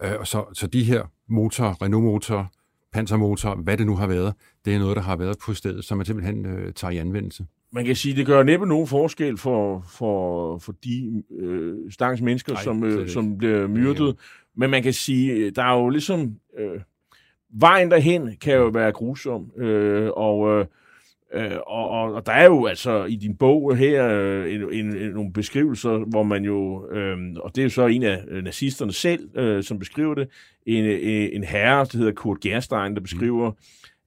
Øh, så, så de her motor, Renault-motor, pansermotor, hvad det nu har været, det er noget, der har været på stedet, som man simpelthen øh, tager i anvendelse. Man kan sige, det gør næppe nogen forskel for, for, for de øh, stakkels mennesker, Nej, som, øh, som bliver myrdet. Men man kan sige, der er jo ligesom... Øh, vejen derhen kan jo være grusom, øh, og, øh, Øh, og, og, og der er jo altså i din bog her øh, en, en, en, nogle beskrivelser, hvor man jo, øh, og det er jo så en af øh, nazisterne selv, øh, som beskriver det, en, en, en herre, der hedder Kurt Gerstein, der beskriver, mm.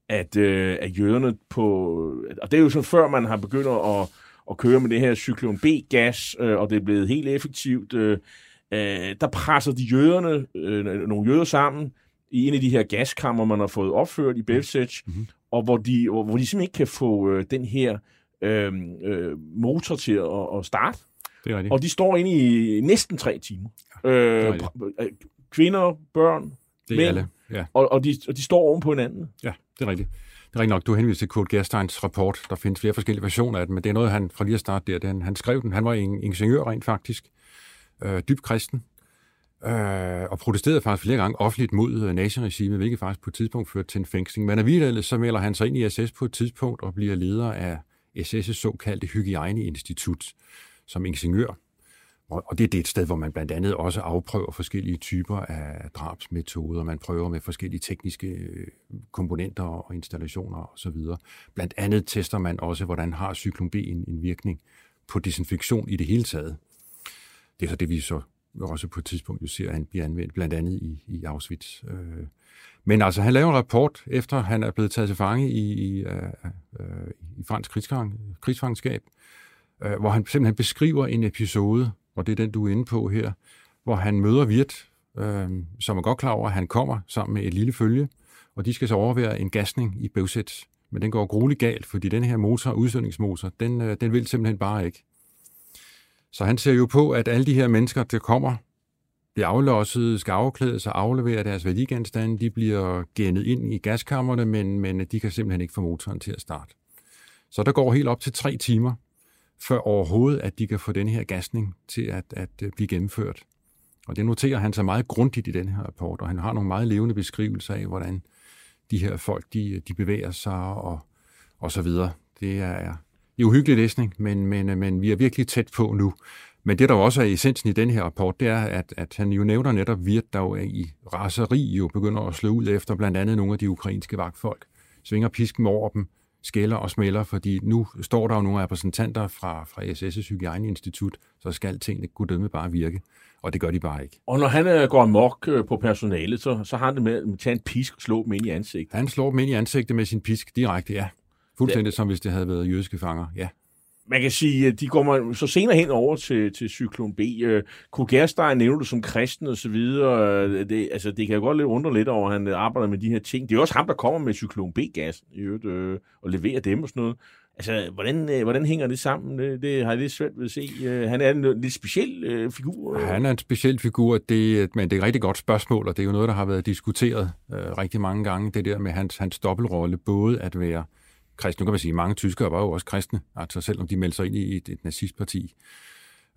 at, øh, at jøderne på, og det er jo så før man har begyndt at, at køre med det her cyklon B-gas, øh, og det er blevet helt effektivt, øh, øh, der presser de jøderne, øh, nogle jøder sammen, i en af de her gaskammer, man har fået opført i Belzec, mm-hmm. Mhm og hvor de, hvor de simpelthen ikke kan få øh, den her øh, øh, motor til at, at starte. Det er rigtigt. Og de står inde i næsten tre timer. Ja, øh, kvinder, børn, det er mænd, alle. Ja. Og, og, de, og de står oven på hinanden. Ja, det er rigtigt. Det er rigtigt nok, du henviser til Kurt Gersteins rapport. Der findes flere forskellige versioner af den, men det er noget, han fra lige at starte der, det, han, han skrev den. Han var en ingeniør rent faktisk, øh, dyb kristen, øh, og protesterede faktisk flere gange offentligt mod øh, naziregimet, hvilket faktisk på et tidspunkt førte til en fængsling. Men alligevel øh, så melder han sig ind i SS på et tidspunkt og bliver leder af SS' såkaldte hygiejneinstitut som ingeniør. Og det er det et sted, hvor man blandt andet også afprøver forskellige typer af drabsmetoder. Man prøver med forskellige tekniske øh, komponenter og installationer osv. Blandt andet tester man også, hvordan har cyklon B en, en virkning på desinfektion i det hele taget. Det er så det, vi så også på et tidspunkt jo ser, at han bliver anvendt, blandt andet i, i Auschwitz. Øh, men altså, han laver en rapport, efter han er blevet taget til fange i, i, øh, i fransk krigsfang, krigsfangenskab, øh, hvor han simpelthen beskriver en episode, og det er den, du er inde på her, hvor han møder Virt, øh, som er godt klar over, at han kommer sammen med et lille følge, og de skal så overvære en gasning i Bøvsæt. Men den går grueligt galt, fordi den her motor, udsøgningsmotor, den, den vil simpelthen bare ikke. Så han ser jo på, at alle de her mennesker, der kommer, bliver aflosset, skal afklædes og aflevere deres værdigenstande, de bliver gennet ind i gaskammerne, men, men de kan simpelthen ikke få motoren til at starte. Så der går helt op til tre timer, før overhovedet, at de kan få den her gasning til at, at øh, blive gennemført. Og det noterer han sig meget grundigt i den her rapport, og han har nogle meget levende beskrivelser af, hvordan de her folk, de, de bevæger sig og, og så videre. Det er, det er uhyggelig læsning, men, men, men vi er virkelig tæt på nu. Men det, der også er essensen i den her rapport, det er, at, at han jo nævner netop Virt, der jo i raseri jo begynder at slå ud efter blandt andet nogle af de ukrainske vagtfolk. Svinger pisken over dem, skælder og smælder, fordi nu står der jo nogle repræsentanter fra, fra SS' Hygiejneinstitut, så skal tingene kunne dømme bare virke. Og det gør de bare ikke. Og når han øh, går mok øh, på personalet, så, så har han det med at tage en pisk og slå dem ind i ansigtet. Han slår dem ind i ansigtet med sin pisk direkte, ja. Fuldstændig ja. som hvis det havde været jødiske fanger, ja. Man kan sige, at de går så senere hen over til, til cyklon B. Øh, Kurt Gerstein nævner det som kristen og så videre. Øh, det, altså, det kan jo godt lidt undre lidt over, at han arbejder med de her ting. Det er også ham, der kommer med cyklon B-gas i øvrigt, øh, og leverer dem og sådan noget. Altså, hvordan, øh, hvordan hænger det sammen? Det, det har jeg lidt svært ved at se. Han er en lidt speciel øh, figur. Han er en speciel figur, det, men det er et rigtig godt spørgsmål, og det er jo noget, der har været diskuteret øh, rigtig mange gange, det der med hans, hans dobbeltrolle, både at være øh, kristne. Nu kan man sige, at mange tyskere var jo også kristne, altså selvom de meldte sig ind i et, et nazistparti.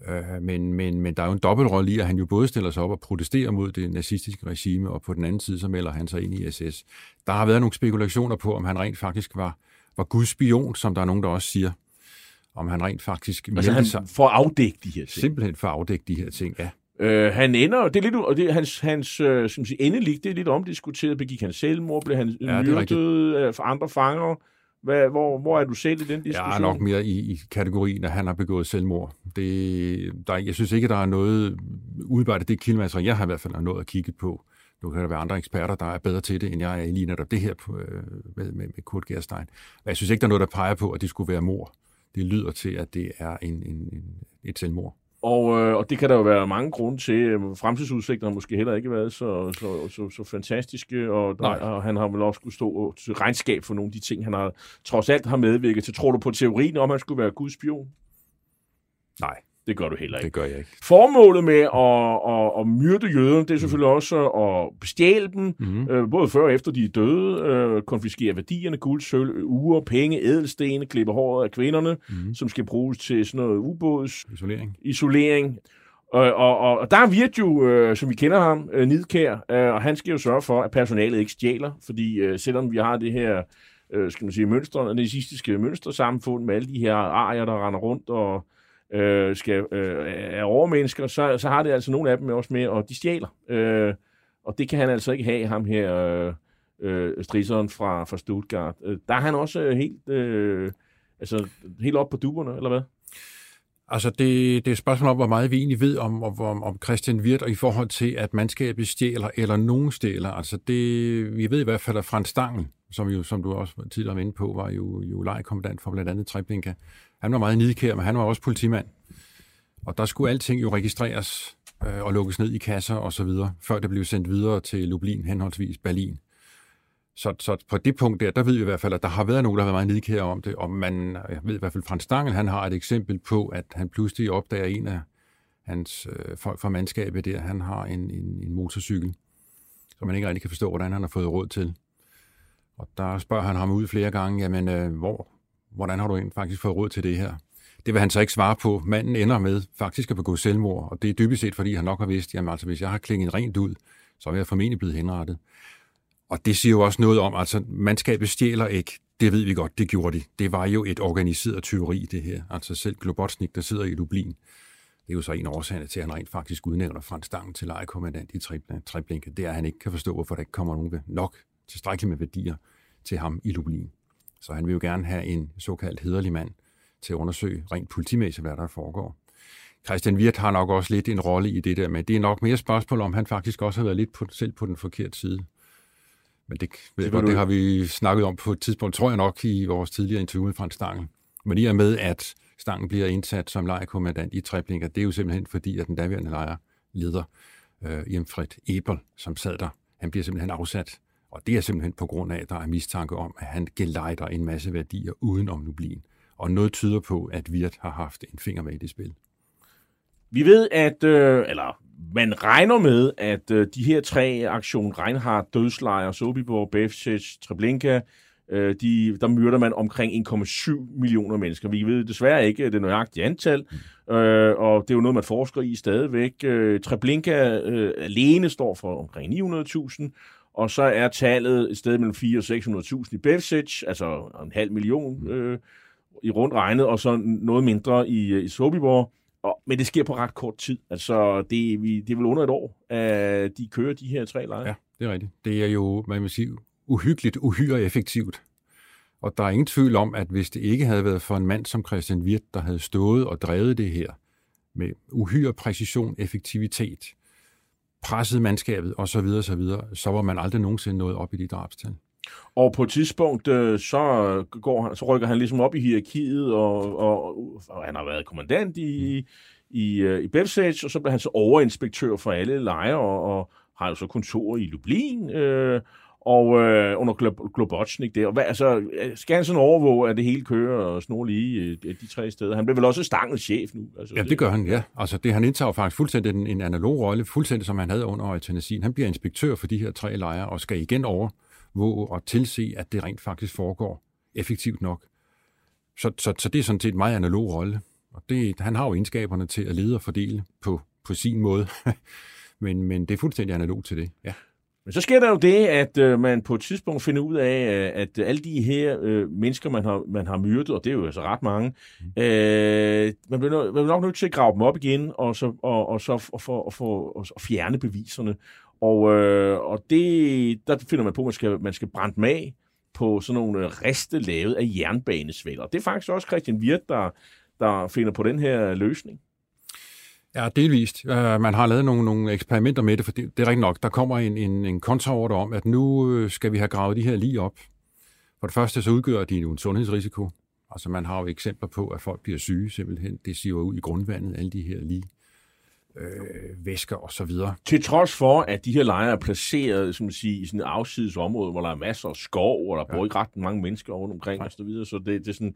Øh, men, men, men der er jo en dobbeltrolle i, at han jo både stiller sig op og protesterer mod det nazistiske regime, og på den anden side så melder han sig ind i SS. Der har været nogle spekulationer på, om han rent faktisk var, var Guds spion, som der er nogen, der også siger. Om han rent faktisk altså han sig. for at afdække de her ting. Simpelthen for at afdække de her ting, ja. Øh, han ender, det er lidt, og det, hans, hans øh, som siger, endelig, det er lidt omdiskuteret. Begik han selvmord? Blev han ja, myrdet af andre fanger? Hvad, hvor, hvor er du selv i den diskussion? Jeg er nok mere i, i kategorien, at han har begået selvmord. Det, der, jeg synes ikke, der er noget udarbejdet det kildemateriale, jeg har i hvert fald nået at kigge på. Nu kan der være andre eksperter, der er bedre til det, end jeg er lige netop det her på, øh, med, med, med Kurt Gerstein. Men jeg synes ikke, der er noget, der peger på, at det skulle være mor. Det lyder til, at det er en, en, en, et selvmord. Og, øh, og det kan der jo være mange grunde til. Fremtidsudsigterne har måske heller ikke været så, så, så, så fantastiske, og, der, og han har vel også skulle stå til regnskab for nogle af de ting, han har trods alt har medvirket til. Tror du på teorien om, at han skulle være Guds spion? Nej. Det gør du heller ikke. Det gør jeg ikke. Formålet med at, at, at myrde jøderne, det er selvfølgelig mm. også at bestjæle dem, mm. øh, både før og efter de er døde, øh, konfiskere værdierne, guld, sølv, uger, penge, ædelstene, klippe håret af kvinderne, mm. som skal bruges til sådan noget ubåds... Isolering. Isolering. Og, og, og, og der er Virt jo, øh, som vi kender ham, øh, nidkær, øh, og han skal jo sørge for, at personalet ikke stjæler, fordi øh, selvom vi har det her øh, skal man sige, mønstre, nazistiske mønstersamfund med alle de her arier, der render rundt og øh, skal, øh, er overmennesker, så, så har det altså nogle af dem også med, og de stjæler. Øh, og det kan han altså ikke have, ham her, øh, øh, strisseren fra, fra Stuttgart. Øh, der er han også øh, helt, øh, altså, helt op på duberne, eller hvad? Altså, det, det er et spørgsmål om, hvor meget vi egentlig ved om, om, om Christian Wirt, og i forhold til, at mandskabet stjæler, eller nogen stjæler. Altså, det, vi ved i hvert fald, at Frans Stangen, som, jo, som du også tidligere var inde på, var jo, jo lejekommandant for blandt andet Treblinka. Han var meget nidkær, men han var også politimand. Og der skulle alting jo registreres øh, og lukkes ned i kasser og så videre, før det blev sendt videre til Lublin, henholdsvis Berlin. Så, så på det punkt der, der ved vi i hvert fald, at der har været nogen, der har været meget nidkære om det, og man, jeg ved i hvert fald, Frans Stangel, han har et eksempel på, at han pludselig opdager en af hans øh, folk fra mandskabet der, han har en, en, en motorcykel, som man ikke rigtig kan forstå, hvordan han har fået råd til. Og der spørger han ham ud flere gange, jamen, øh, hvor, hvordan har du egentlig faktisk fået råd til det her? Det vil han så ikke svare på. Manden ender med faktisk at begå selvmord, og det er dybest set, fordi han nok har vidst, jamen altså, hvis jeg har klinget rent ud, så er jeg formentlig blevet henrettet. Og det siger jo også noget om, altså mandskabet stjæler ikke. Det ved vi godt, det gjorde de. Det var jo et organiseret tyveri, det her. Altså selv Globotnik, der sidder i Dublin, det er jo så en årsag til, at han rent faktisk udnævner Frans Stangen til lejekommandant i Treblinka. Det er, at han ikke kan forstå, hvorfor der ikke kommer nogen ved nok tilstrækkeligt med værdier til ham i Lublin. Så han vil jo gerne have en såkaldt hederlig mand til at undersøge rent politimæssigt, hvad der foregår. Christian Wirt har nok også lidt en rolle i det der, men det er nok mere spørgsmål om, han faktisk også har været lidt på, selv på den forkerte side. Men det, det, godt, det har vi snakket om på et tidspunkt, tror jeg nok, i vores tidligere interview med Frans Stangen. Men i og med, at Stangen bliver indsat som lejekommandant i Treblinger, det er jo simpelthen fordi, at den daværende lejerleder, øh, Jemfred Ebel, som sad der, han bliver simpelthen afsat. Og det er simpelthen på grund af, at der er mistanke om, at han gelejder en masse værdier uden om Lublin. Og noget tyder på, at Wirt har haft en finger med i det spil. Vi ved, at, øh, eller man regner med, at øh, de her tre aktion Reinhardt, Dødslejr, Sobibor, Befsic, Treblinka, øh, de, der myrder man omkring 1,7 millioner mennesker. Vi ved desværre ikke øh, det nøjagtige antal, øh, og det er jo noget, man forsker i stadigvæk. Øh, Treblinka øh, alene står for omkring 900.000, og så er tallet et sted mellem 4 og 600.000 i Befsic, altså en halv million øh, i rundt regnet, og så noget mindre i, i Sobibor. Og, men det sker på ret kort tid. Altså, det, vi, det er vel under et år, at de kører de her tre lejre. Ja, det er rigtigt. Det er jo, man vil sige, uhyggeligt, uhyre effektivt. Og der er ingen tvivl om, at hvis det ikke havde været for en mand som Christian Wirt, der havde stået og drevet det her med uhyre præcision, effektivitet, presset mandskabet osv., osv., så var man aldrig nogensinde nået op i de drabstal. Og på et tidspunkt, øh, så, går han, så rykker han ligesom op i hierarkiet, og, og, og han har været kommandant i, mm. i, øh, i Bevsage, og så bliver han så overinspektør for alle lejre, og, og har jo så kontor i Lublin, øh, og øh, under Globotnik der. Og hvad, altså, skal han sådan overvåge, at det hele kører og snor lige øh, de tre steder? Han bliver vel også stangets chef nu? Altså, ja, det gør han, ja. Altså, det, han indtager faktisk fuldstændig en, en analog rolle, fuldstændig som han havde under eutanasien. Han bliver inspektør for de her tre lejre, og skal igen over og tilse, at det rent faktisk foregår effektivt nok. Så, så, så det er sådan set en meget analog rolle. Og det, han har jo egenskaberne til at lede og fordele på, på sin måde. men, men det er fuldstændig analog til det, ja. Men så sker der jo det, at øh, man på et tidspunkt finder ud af, øh, at alle de her øh, mennesker, man har, man har myrdet, og det er jo altså ret mange, mm. øh, man, bliver, man bliver nok nødt til at grave dem op igen, og så, og, og så for, for, for, og fjerne beviserne. Og, øh, og det, der finder man på, at man skal, man skal brænde dem af på sådan nogle riste lavet af jernbanesvælder. Det er faktisk også Christian Wirt, der, der finder på den her løsning. Ja, delvist. Uh, man har lavet nogle, nogle eksperimenter med det, for det, det er rigtigt nok. Der kommer en, en, en kontraorder om, at nu øh, skal vi have gravet de her lige op. For det første så udgør de jo en sundhedsrisiko. Altså man har jo eksempler på, at folk bliver syge simpelthen. Det siver ud i grundvandet, alle de her lige. øh, væsker og så videre. Til trods for, at de her lejre er placeret som man siger, i sådan et afsides område, hvor der er masser af skov, og der ja. bor ikke ret mange mennesker rundt omkring og så videre, så det, det er sådan,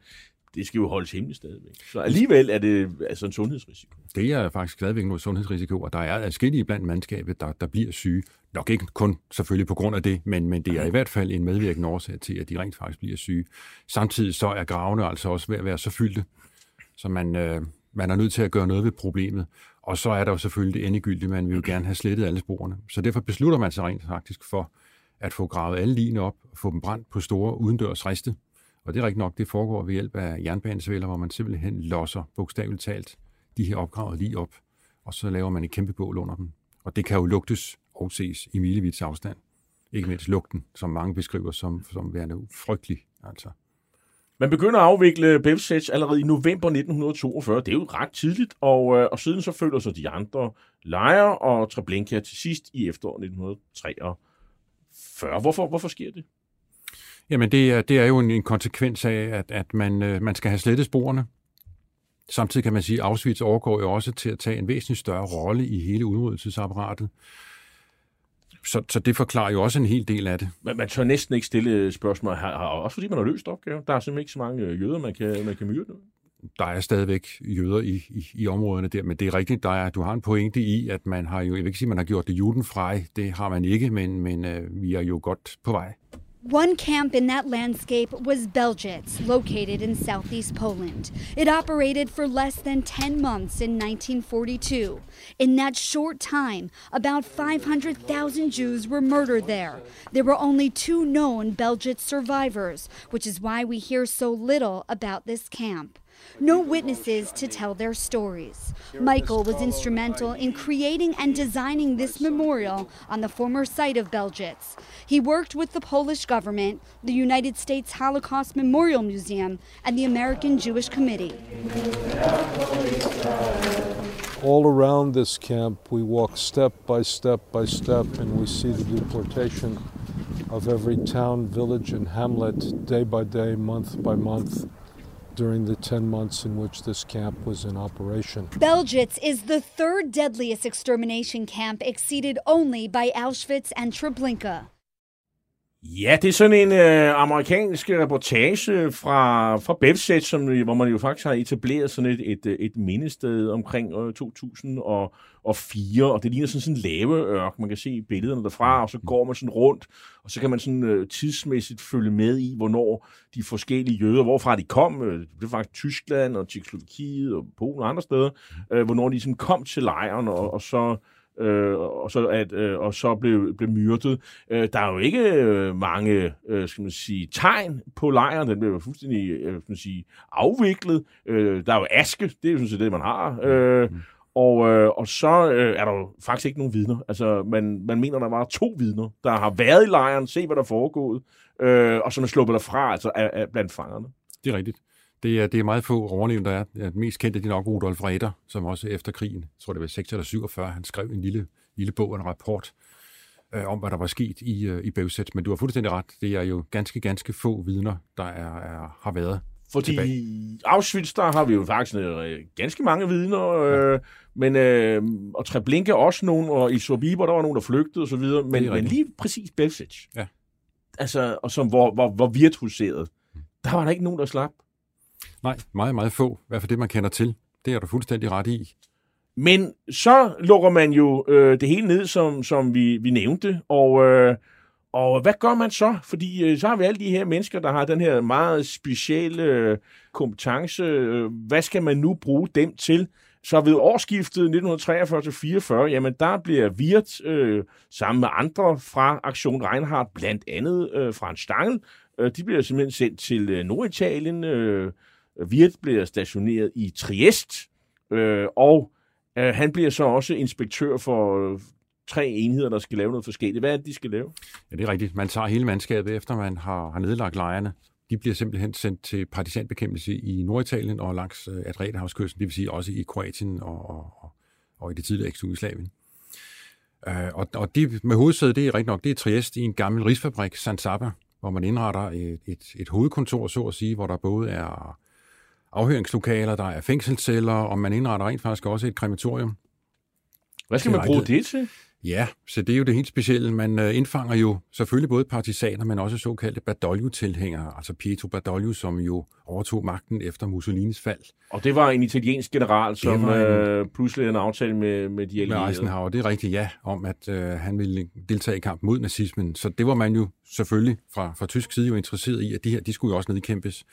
det skal jo holdes hemmeligt stadigvæk. Så alligevel er det altså en sundhedsrisiko. Det er faktisk stadigvæk noget sundhedsrisiko, og der er adskillige blandt mandskabet, der, der bliver syge. Nok ikke kun selvfølgelig på grund af det, men, men det er i hvert fald en medvirkende årsag til, at de rent faktisk bliver syge. Samtidig så er gravene altså også ved at være så fyldte, så man, øh, man er nødt til at gøre noget ved problemet. Og så er der jo selvfølgelig det endegyldige, man vil jo gerne have slettet alle sporene. Så derfor beslutter man sig rent faktisk for at få gravet alle ligene op og få dem brændt på store udendørs riste. Og det er rigtigt nok, det foregår ved hjælp af jernbanesvæler, hvor man simpelthen losser bogstaveligt talt de her opgravet lige op, og så laver man et kæmpe bål under dem. Og det kan jo lugtes og ses i milevids afstand. Ikke mindst lugten, som mange beskriver som, som værende frygtelig. Altså. Man begynder at afvikle Bevsets allerede i november 1942. Det er jo ret tidligt, og, øh, og siden så følger så de andre lejre og Treblinka til sidst i efteråret 1943. Hvorfor, hvorfor sker det? Jamen, det er, det er jo en, en konsekvens af, at, at man, øh, man skal have slettet sporene. Samtidig kan man sige, at Auschwitz overgår jo også til at tage en væsentlig større rolle i hele udryddelsesapparatet. Så, så det forklarer jo også en hel del af det. Men man tør næsten ikke stille spørgsmål, her, også fordi man har løst opgaven. Der er simpelthen ikke så mange øh, jøder, man kan, man kan myrde. Der er stadigvæk jøder i, i, i områderne der, men det er rigtigt, der er, du har en pointe i, at man har jo, jeg vil ikke sige, at man har gjort det judenfrej, det har man ikke, men, men øh, vi er jo godt på vej. One camp in that landscape was Belgitz, located in southeast Poland. It operated for less than 10 months in 1942. In that short time, about 500,000 Jews were murdered there. There were only two known Belgitz survivors, which is why we hear so little about this camp no witnesses to tell their stories. Michael was instrumental in creating and designing this memorial on the former site of Belgitz. He worked with the Polish government, the United States Holocaust Memorial Museum, and the American Jewish Committee. All around this camp, we walk step by step by step, and we see the deportation of every town, village, and hamlet day by day, month by month during the 10 months in which this camp was in operation. Belgitz is the third deadliest extermination camp, exceeded only by Auschwitz and Treblinka. Ja, det er sådan en øh, amerikansk reportage fra, fra Bevset, som, hvor man jo faktisk har etableret sådan et, et, et mindested omkring øh, 2004, og det ligner sådan, sådan en laveørk. Man kan se billederne derfra, og så går man sådan rundt, og så kan man sådan øh, tidsmæssigt følge med i, hvornår de forskellige jøder, hvorfra de kom, øh, det var faktisk Tyskland og Tjekkoslovakiet og Polen og andre steder, øh, hvornår de sådan kom til lejren, og, og så øh, og så, at, øh, og så blev, blev myrdet. Øh, der er jo ikke øh, mange øh, skal man sige, tegn på lejren. Den blev fuldstændig øh, skal man sige, afviklet. Øh, der er jo aske, det er jo sådan set det, man har. Øh, og, øh, og så øh, er der jo faktisk ikke nogen vidner. Altså, man, man mener, der var to vidner, der har været i lejren, se hvad der er foregået, øh, og som er sluppet derfra, altså af, af, blandt fangerne. Det er rigtigt. Det er, det er meget få overlevende, der er. Ja, den mest kendte det er nok Rudolf Reder, som også efter krigen, jeg tror det var 6 eller 47, han skrev en lille, lille bog, en rapport øh, om, hvad der var sket i, øh, i Bøvsæt. Men du har fuldstændig ret. Det er jo ganske, ganske få vidner, der er, er, har været fordi tilbage. Auschwitz, der har vi jo faktisk øh, ganske mange vidner, øh, ja. men, øh, og Treblinka også nogen, og i Sobibor, der var nogen, der flygtede osv., men, men lige præcis Belsic, ja. altså, og som, hvor, hvor, hvor virtuoseret, der var der ikke nogen, der slap. Nej, meget, meget få. I hvert fald det, man kender til. Det er du fuldstændig ret i. Men så lukker man jo øh, det hele ned, som, som vi, vi nævnte, og, øh, og hvad gør man så? Fordi øh, så har vi alle de her mennesker, der har den her meget specielle øh, kompetence. Hvad skal man nu bruge dem til? Så ved årsskiftet 1943-44, jamen der bliver Wirt øh, sammen med andre fra Aktion Reinhardt, blandt andet øh, Frans Stangel, øh, de bliver simpelthen sendt til øh, Norditalien. Øh, Wirt bliver stationeret i Triest, øh, og øh, han bliver så også inspektør for øh, tre enheder, der skal lave noget forskelligt. Hvad er det, de skal lave? Ja, det er rigtigt. Man tager hele mandskabet, efter man har, har nedlagt lejrene. De bliver simpelthen sendt til partisanbekæmpelse i Norditalien og langs øh, Adriaterhavskysten, det vil sige også i Kroatien og, og, og i det tidligere eks-Jugoslavien. Øh, og, og det med hovedsædet, det er rigtigt nok, det er Triest i en gammel risfabrik, San Saba, hvor man indretter et, et, et hovedkontor, så at sige, hvor der både er afhøringslokaler, der er fængselsceller, og man indretter rent faktisk også et krematorium. Hvad skal man bruge det til? Ja, så det er jo det helt specielle. Man øh, indfanger jo selvfølgelig både partisaner, men også såkaldte Badoglio-tilhængere, altså Pietro Badoglio, som jo overtog magten efter Mussolinis fald. Og det var en italiensk general, som en, øh, pludselig havde en aftale med, med de allierede. Med Eisenhower, det er rigtigt, ja, om at øh, han ville deltage i kampen mod nazismen. Så det var man jo selvfølgelig fra, fra tysk side jo interesseret i, at de her, de skulle jo også nedkæmpes.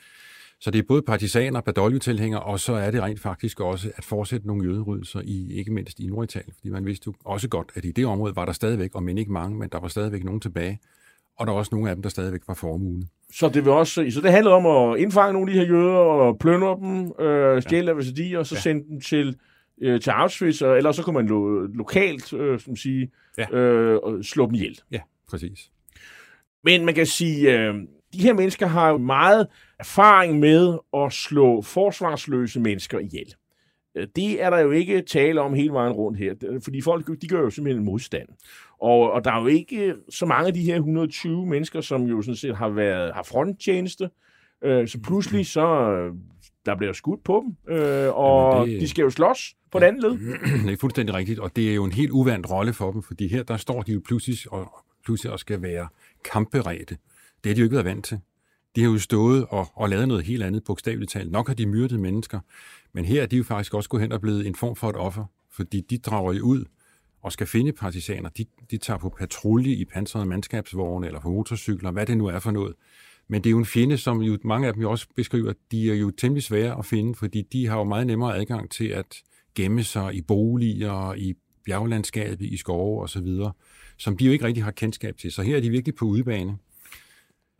Så det er både partisaner, Badoglio-tilhængere, og så er det rent faktisk også at fortsætte nogle jøderydelser, i, ikke mindst i Norditalien. Fordi man vidste jo også godt, at i det område var der stadigvæk, og men ikke mange, men der var stadigvæk nogen tilbage. Og der var også nogle af dem, der stadigvæk var formue. Så det, vil også, så det handlede om at indfange nogle af de her jøder og plønne dem, øh, stjæle ja. værdier, og så ja. sende dem til, øh, til Auschwitz, og ellers så kunne man lo, lokalt øh, som sige, ja. øh, slå dem ihjel. Ja, præcis. Men man kan sige, øh, de her mennesker har jo meget erfaring med at slå forsvarsløse mennesker ihjel. Øh, det er der jo ikke tale om hele vejen rundt her, fordi folk de gør jo simpelthen modstand. Og, og der er jo ikke så mange af de her 120 mennesker, som jo sådan set har været har fronttjeneste, øh, så pludselig så der bliver skudt på dem, øh, og det, de skal jo slås på ja, den anden led. Det er fuldstændig rigtigt, og det er jo en helt uvandt rolle for dem, fordi her der står de jo pludselig og, pludselig og skal være kampberedte. Det har de jo ikke været vant til. De har jo stået og, og lavet noget helt andet, bogstaveligt talt. Nok har de myrdet mennesker, men her er de jo faktisk også gået hen og blevet en form for et offer, fordi de drager jo ud og skal finde partisaner. De, de tager på patrulje i pansrede mandskabsvogne eller på motorcykler, hvad det nu er for noget. Men det er jo en fjende, som jo mange af dem jo også beskriver, de er jo temmelig svære at finde, fordi de har jo meget nemmere adgang til at gemme sig i boliger, i bjerglandskabet, i skove osv., som de jo ikke rigtig har kendskab til. Så her er de virkelig på udebane.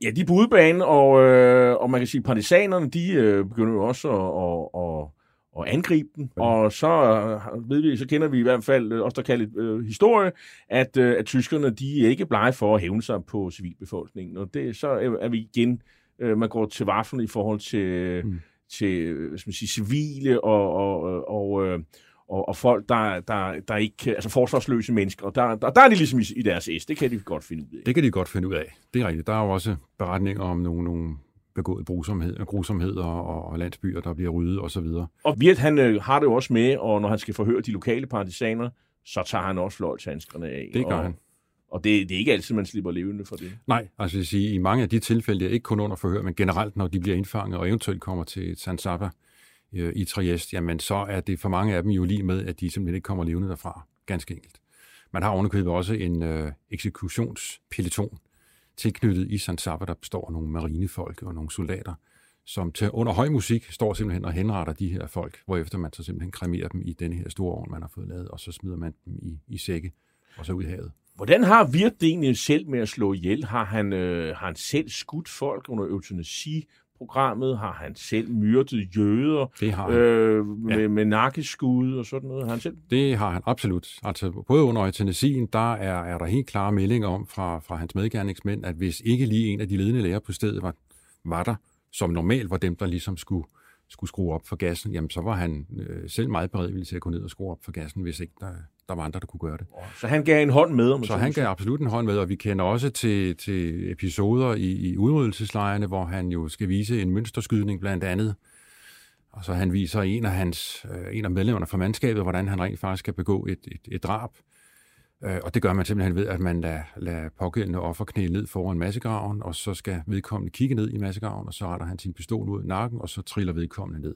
Ja, de er på udebane, og, øh, og man kan sige, at partisanerne, de øh, begynder jo også at, at, at og angribe dem. Ja. Og så øh, ved vi, så kender vi i hvert fald øh, også der kaldet øh, historie, at, øh, at tyskerne de er ikke blege for at hævne sig på civilbefolkningen. Og det, så er vi igen, øh, man går til vaffelen i forhold til, mm. til hvad skal man sige, civile og, og, og, øh, og, og folk, der, der, der ikke, altså forsvarsløse mennesker, og der, der, der er de ligesom i, i deres S. Det kan de godt finde ud af. Det kan de godt finde ud af. Det er rigtigt. Der er jo også beretninger om nogle, nogle begået grusomhed, grusomheder og, og landsbyer, der bliver ryddet osv. Og, og Virt, han øh, har det jo også med, og når han skal forhøre de lokale partisaner, så tager han også fløjtshandskerne af. Det gør og, han. Og det, det er ikke altid, man slipper levende for det. Nej, altså jeg sige, i mange af de tilfælde, er ikke kun under forhør, men generelt, når de bliver indfanget og eventuelt kommer til San Saba, øh, i Trieste, jamen så er det for mange af dem jo lige med, at de simpelthen ikke kommer levende derfra. Ganske enkelt. Man har underkøbet også en øh, eksekutionspeloton tilknyttet i San Saba, der består af nogle marinefolk og nogle soldater, som til under høj musik står simpelthen og henretter de her folk, hvorefter man så simpelthen kremerer dem i denne her store ovn, man har fået lavet, og så smider man dem i, i sække og så ud i havet. Hvordan har Virt det egentlig selv med at slå ihjel? Har han, øh, har han selv skudt folk under eutanasi? Programmet har han selv myrdet jøder det har han. Øh, med, ja. med nakkeskud og sådan noget. Har han selv? Det har han absolut. Altså både under eutanasien, der er, er der helt klare meldinger om fra, fra hans medgerningsmænd, at hvis ikke lige en af de ledende lærer på stedet var, var der, som normalt var dem, der ligesom skulle skulle skrue op for gassen, jamen så var han øh, selv meget beredvillig til at gå ned og skrue op for gassen, hvis ikke der, der var andre, der kunne gøre det. Så han gav en hånd med? Om så han gav absolut en hånd med, og vi kender også til, til episoder i, i udryddelseslejrene, hvor han jo skal vise en mønsterskydning blandt andet. Og så han viser en af, hans, øh, en af medlemmerne fra mandskabet, hvordan han rent faktisk skal begå et, et, et drab. Øh, og det gør man simpelthen ved, at man lader, lader pågældende offer knæle ned foran massegraven, og så skal vedkommende kigge ned i massegraven, og så retter han sin pistol ud i nakken, og så triller vedkommende ned.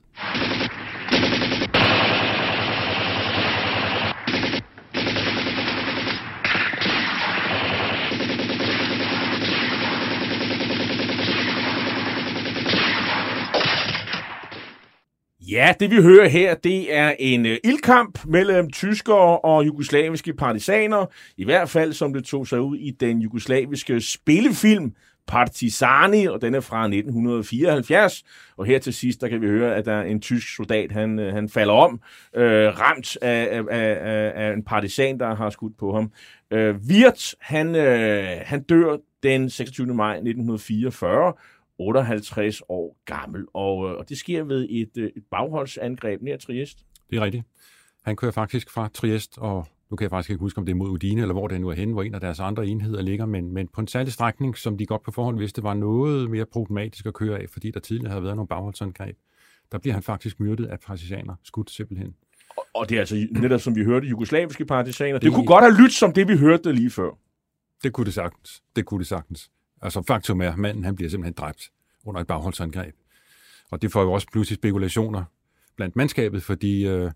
Ja, det vi hører her, det er en øh, ildkamp mellem tyskere og jugoslaviske partisaner. I hvert fald, som det tog sig ud i den jugoslaviske spillefilm Partizani, og den er fra 1974. Og her til sidst, der kan vi høre, at der er en tysk soldat, han, øh, han falder om, øh, ramt af, af, af, af en partisan, der har skudt på ham. Øh, Wirt, han, øh, han dør den 26. maj 1944, 58 år gammel, og, øh, og det sker ved et, øh, et bagholdsangreb nær Triest. Det er rigtigt. Han kører faktisk fra Triest, og nu kan jeg faktisk ikke huske, om det er mod Udine, eller hvor det nu er henne, hvor en af deres andre enheder ligger, men, men på en særlig strækning, som de godt på forhånd vidste, var noget mere problematisk at køre af, fordi der tidligere havde været nogle bagholdsangreb. Der bliver han faktisk myrdet af partisaner, skudt simpelthen. Og, og det er altså netop, som vi hørte, jugoslaviske partisaner. Det, det kunne godt have lyttet som det, vi hørte lige før. Det kunne det sagtens. Det kunne det sagtens. Altså faktum er, at manden han bliver simpelthen dræbt under et bagholdsangreb. Og det får jo også pludselig spekulationer blandt mandskabet, fordi øh,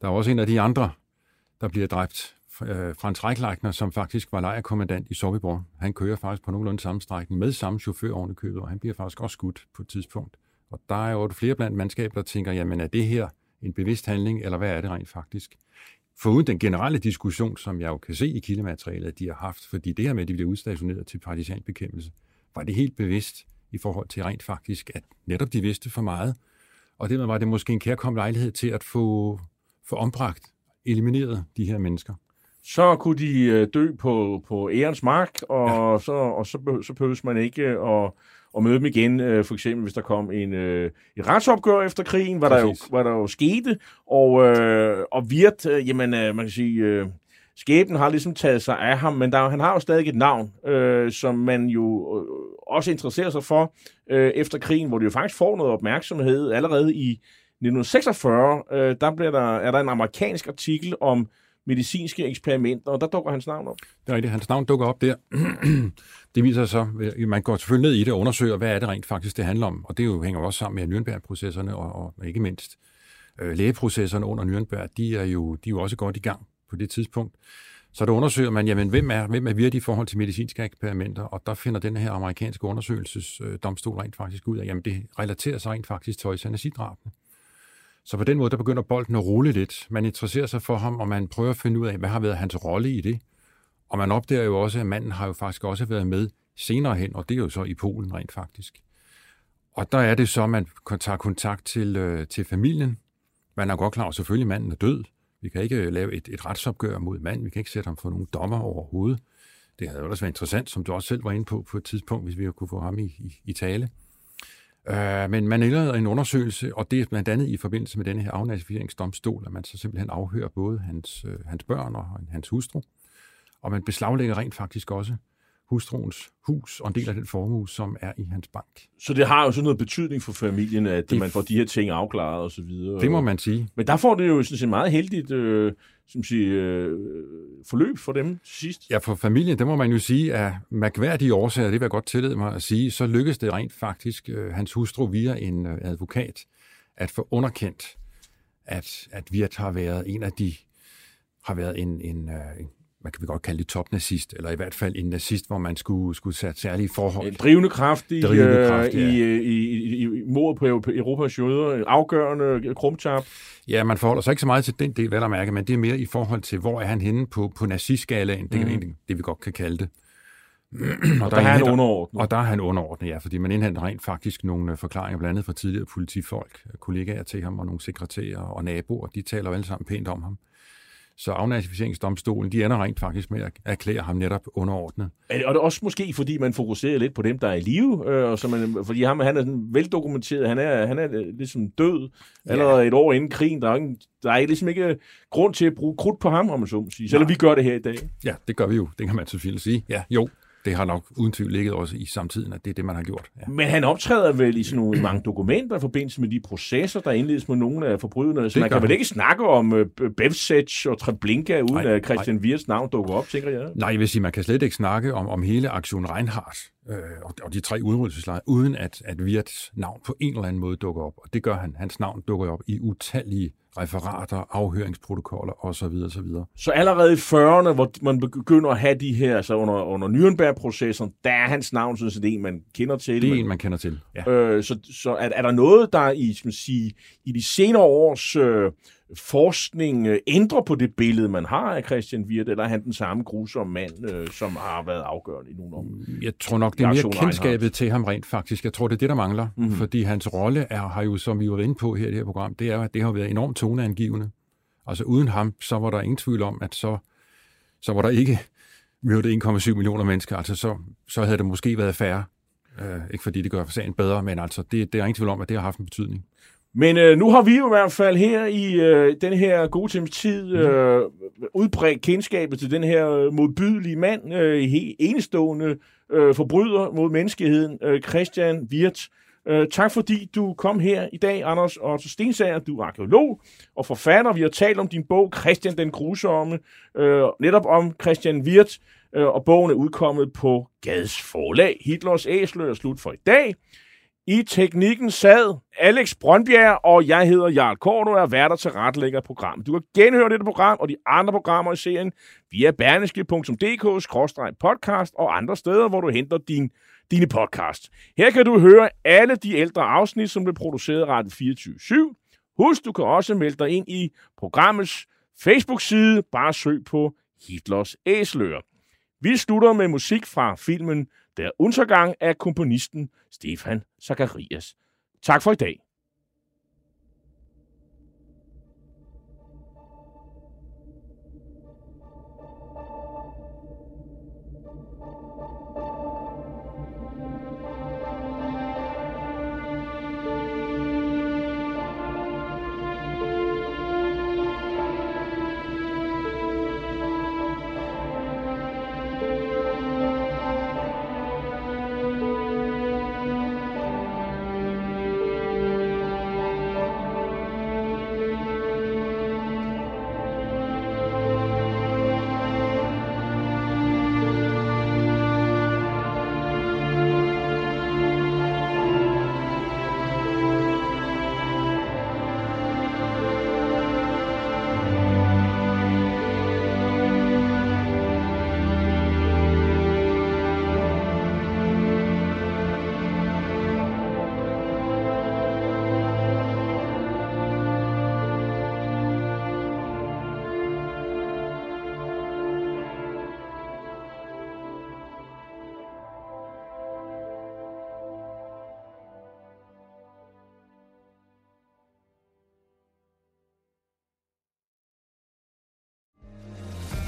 der er også en af de andre, der bliver dræbt, øh, Frans Reichleitner, som faktisk var lejerkommandant i Sobibor. Han kører faktisk på nogenlunde samme strækning med samme chauffør oven i købet, og han bliver faktisk også skudt på et tidspunkt. Og der er jo flere blandt mandskab, der tænker, jamen er det her en bevidst handling, eller hvad er det rent faktisk? Foruden den generelle diskussion, som jeg jo kan se i kildematerialet, at de har haft, fordi det her med, at de bliver udstationeret til partisanbekæmpelse, var det helt bevidst i forhold til rent faktisk, at netop de vidste for meget, og dermed var det måske en kærkom lejlighed til at få, få ombragt, elimineret de her mennesker. Så kunne de øh, dø på, på ærens mark, og, ja. så, og så, så behøves man ikke at, at møde dem igen, øh, for eksempel hvis der kom en, øh, et retsopgør efter krigen, hvad der, jo, hvad der jo skete, og, øh, og Virt, øh, jamen øh, man kan sige, øh, skæbnen har ligesom taget sig af ham, men der, han har jo stadig et navn, øh, som man jo øh, også interesserer sig for øh, efter krigen, hvor det jo faktisk får noget opmærksomhed allerede i 1946. Øh, der, bliver der er der en amerikansk artikel om medicinske eksperimenter, og der dukker hans navn op. Det er rigtigt, hans navn dukker op der. det viser sig så, man går selvfølgelig ned i det og undersøger, hvad er det rent faktisk, det handler om. Og det jo hænger også sammen med Nürnberg-processerne, og, og ikke mindst øh, lægeprocesserne under Nürnberg, de er, jo, de er jo også godt i gang på det tidspunkt. Så der undersøger man, jamen, hvem er, hvem er virkelig i forhold til medicinske eksperimenter, og der finder den her amerikanske undersøgelsesdomstol rent faktisk ud af, jamen det relaterer sig rent faktisk til euthanasiddrabene. Så på den måde, der begynder bolden at rulle lidt. Man interesserer sig for ham, og man prøver at finde ud af, hvad har været hans rolle i det. Og man opdager jo også, at manden har jo faktisk også været med senere hen, og det er jo så i Polen rent faktisk. Og der er det så, at man tager kontakt til, øh, til familien. Man er godt klar, at selvfølgelig manden er død. Vi kan ikke øh, lave et, et retsopgør mod manden. Vi kan ikke sætte ham for nogle dommer overhovedet. Det havde jo også været interessant, som du også selv var inde på på et tidspunkt, hvis vi kunne få ham i, i, i tale. Øh, men man indleder en undersøgelse, og det er blandt andet i forbindelse med denne her afnazificeringsdomstol, at man så simpelthen afhører både hans, øh, hans børn og hans hustru. Og man beslaglægger rent faktisk også hustruens hus og en del af den formue, som er i hans bank. Så det har jo sådan noget betydning for familien, at det, man får de her ting afklaret og så videre. Det må man sige. Men der får det jo sådan et meget heldigt øh, som siger, øh, forløb for dem sidst. Ja, for familien, det må man jo sige, at mærkværdige årsager, det vil jeg godt tillade mig at sige, så lykkedes det rent faktisk øh, hans hustru via en øh, advokat at få underkendt, at, at Virt har været en af de har været en, en, øh, en man kan vi godt kalde det topnazist, eller i hvert fald en nazist, hvor man skulle, skulle sætte særlige forhold. En drivende kraft i, drivende kraft, ja. i, i, i, i mordet på Europas jøder, afgørende krumtap. Ja, man forholder sig ikke så meget til den del, vel at mærke, men det er mere i forhold til, hvor er han henne på, på nazistskalaen, det er mm. egentlig det, vi godt kan kalde det. og, og der, der er han underordnet. Og der er han underordnet, ja, fordi man indhenter rent faktisk nogle øh, forklaringer, blandt andet fra tidligere politifolk, kollegaer til ham og nogle sekretærer og naboer, de taler jo alle sammen pænt om ham. Så afnazificeringsdomstolen, de ender rent faktisk med at erklære ham netop underordnet. Og det også måske, fordi man fokuserer lidt på dem, der er i live, øh, og så man, fordi ham, han er sådan veldokumenteret, han er, han er øh, ligesom død allerede ja. et år inden krigen. Der er, ikke, der er ligesom ikke grund til at bruge krudt på ham, om man så må sige. Selvom vi gør det her i dag. Ja, det gør vi jo. Det kan man selvfølgelig sige. Ja, jo det har nok uden tvivl ligget også i samtiden, at det er det, man har gjort. Ja. Men han optræder vel i sådan nogle mange dokumenter i forbindelse med de processer, der indledes med nogle af forbryderne. Så det man kan vel ikke snakke om uh, Bevsec og Treblinka, uden nej, at Christian Wiers navn dukker op, tænker jeg. Nej, jeg vil sige, man kan slet ikke snakke om, om hele aktion Reinhardt øh, og, de tre udryddelseslejre, uden at, at Wirts navn på en eller anden måde dukker op. Og det gør han. Hans navn dukker op i utallige referater, afhøringsprotokoller osv. osv. Så allerede i 40'erne, hvor man begynder at have de her, altså under, under Nürnberg-processen, der er hans navn sådan set en, man kender til. Det er en, man kender til, ja. Øh, så så er, er der noget, der i, skal man sige, i de senere års øh, forskning øh, ændrer på det billede, man har af Christian Wirt, eller er han den samme grusomme mand, øh, som har været afgørende i nogle år? Jeg tror nok, det er mere kendskabet til ham rent faktisk. Jeg tror, det er det, der mangler. Mm-hmm. Fordi hans rolle er, har jo, som vi var inde på her i det her program, det er, at det har været enormt toneangivende. Altså uden ham, så var der ingen tvivl om, at så, så var der ikke mødte 1,7 millioner mennesker. Altså så, så havde det måske været færre. Øh, ikke fordi det gør sagen bedre, men altså det, det er ingen tvivl om, at det har haft en betydning. Men øh, nu har vi jo i hvert fald her i øh, den her gode times tid mhm. øh, udbredt kendskabet til den her øh, modbydelige mand, øh, enestående øh, forbryder mod menneskeheden, øh, Christian Wirtz. Øh, tak fordi du kom her i dag, Anders Otto Stensager. Du er arkeolog og forfatter. Vi har talt om din bog, Christian den Grusomme, øh, netop om Christian Wirt, øh, og bogen er udkommet på Gades Forlag. Hitlers æsler er slut for i dag. I teknikken sad Alex Brøndbjerg, og jeg hedder Jarl Kort, og er værter til retlægger program. Du kan genhøre dette program og de andre programmer i serien via berneske.dk-podcast og andre steder, hvor du henter din, dine podcast. Her kan du høre alle de ældre afsnit, som blev produceret af Radio 24-7. Husk, du kan også melde dig ind i programmets Facebook-side. Bare søg på Hitlers Æsler. Vi slutter med musik fra filmen der Untergang af komponisten Stefan Zacharias. Tak for i dag.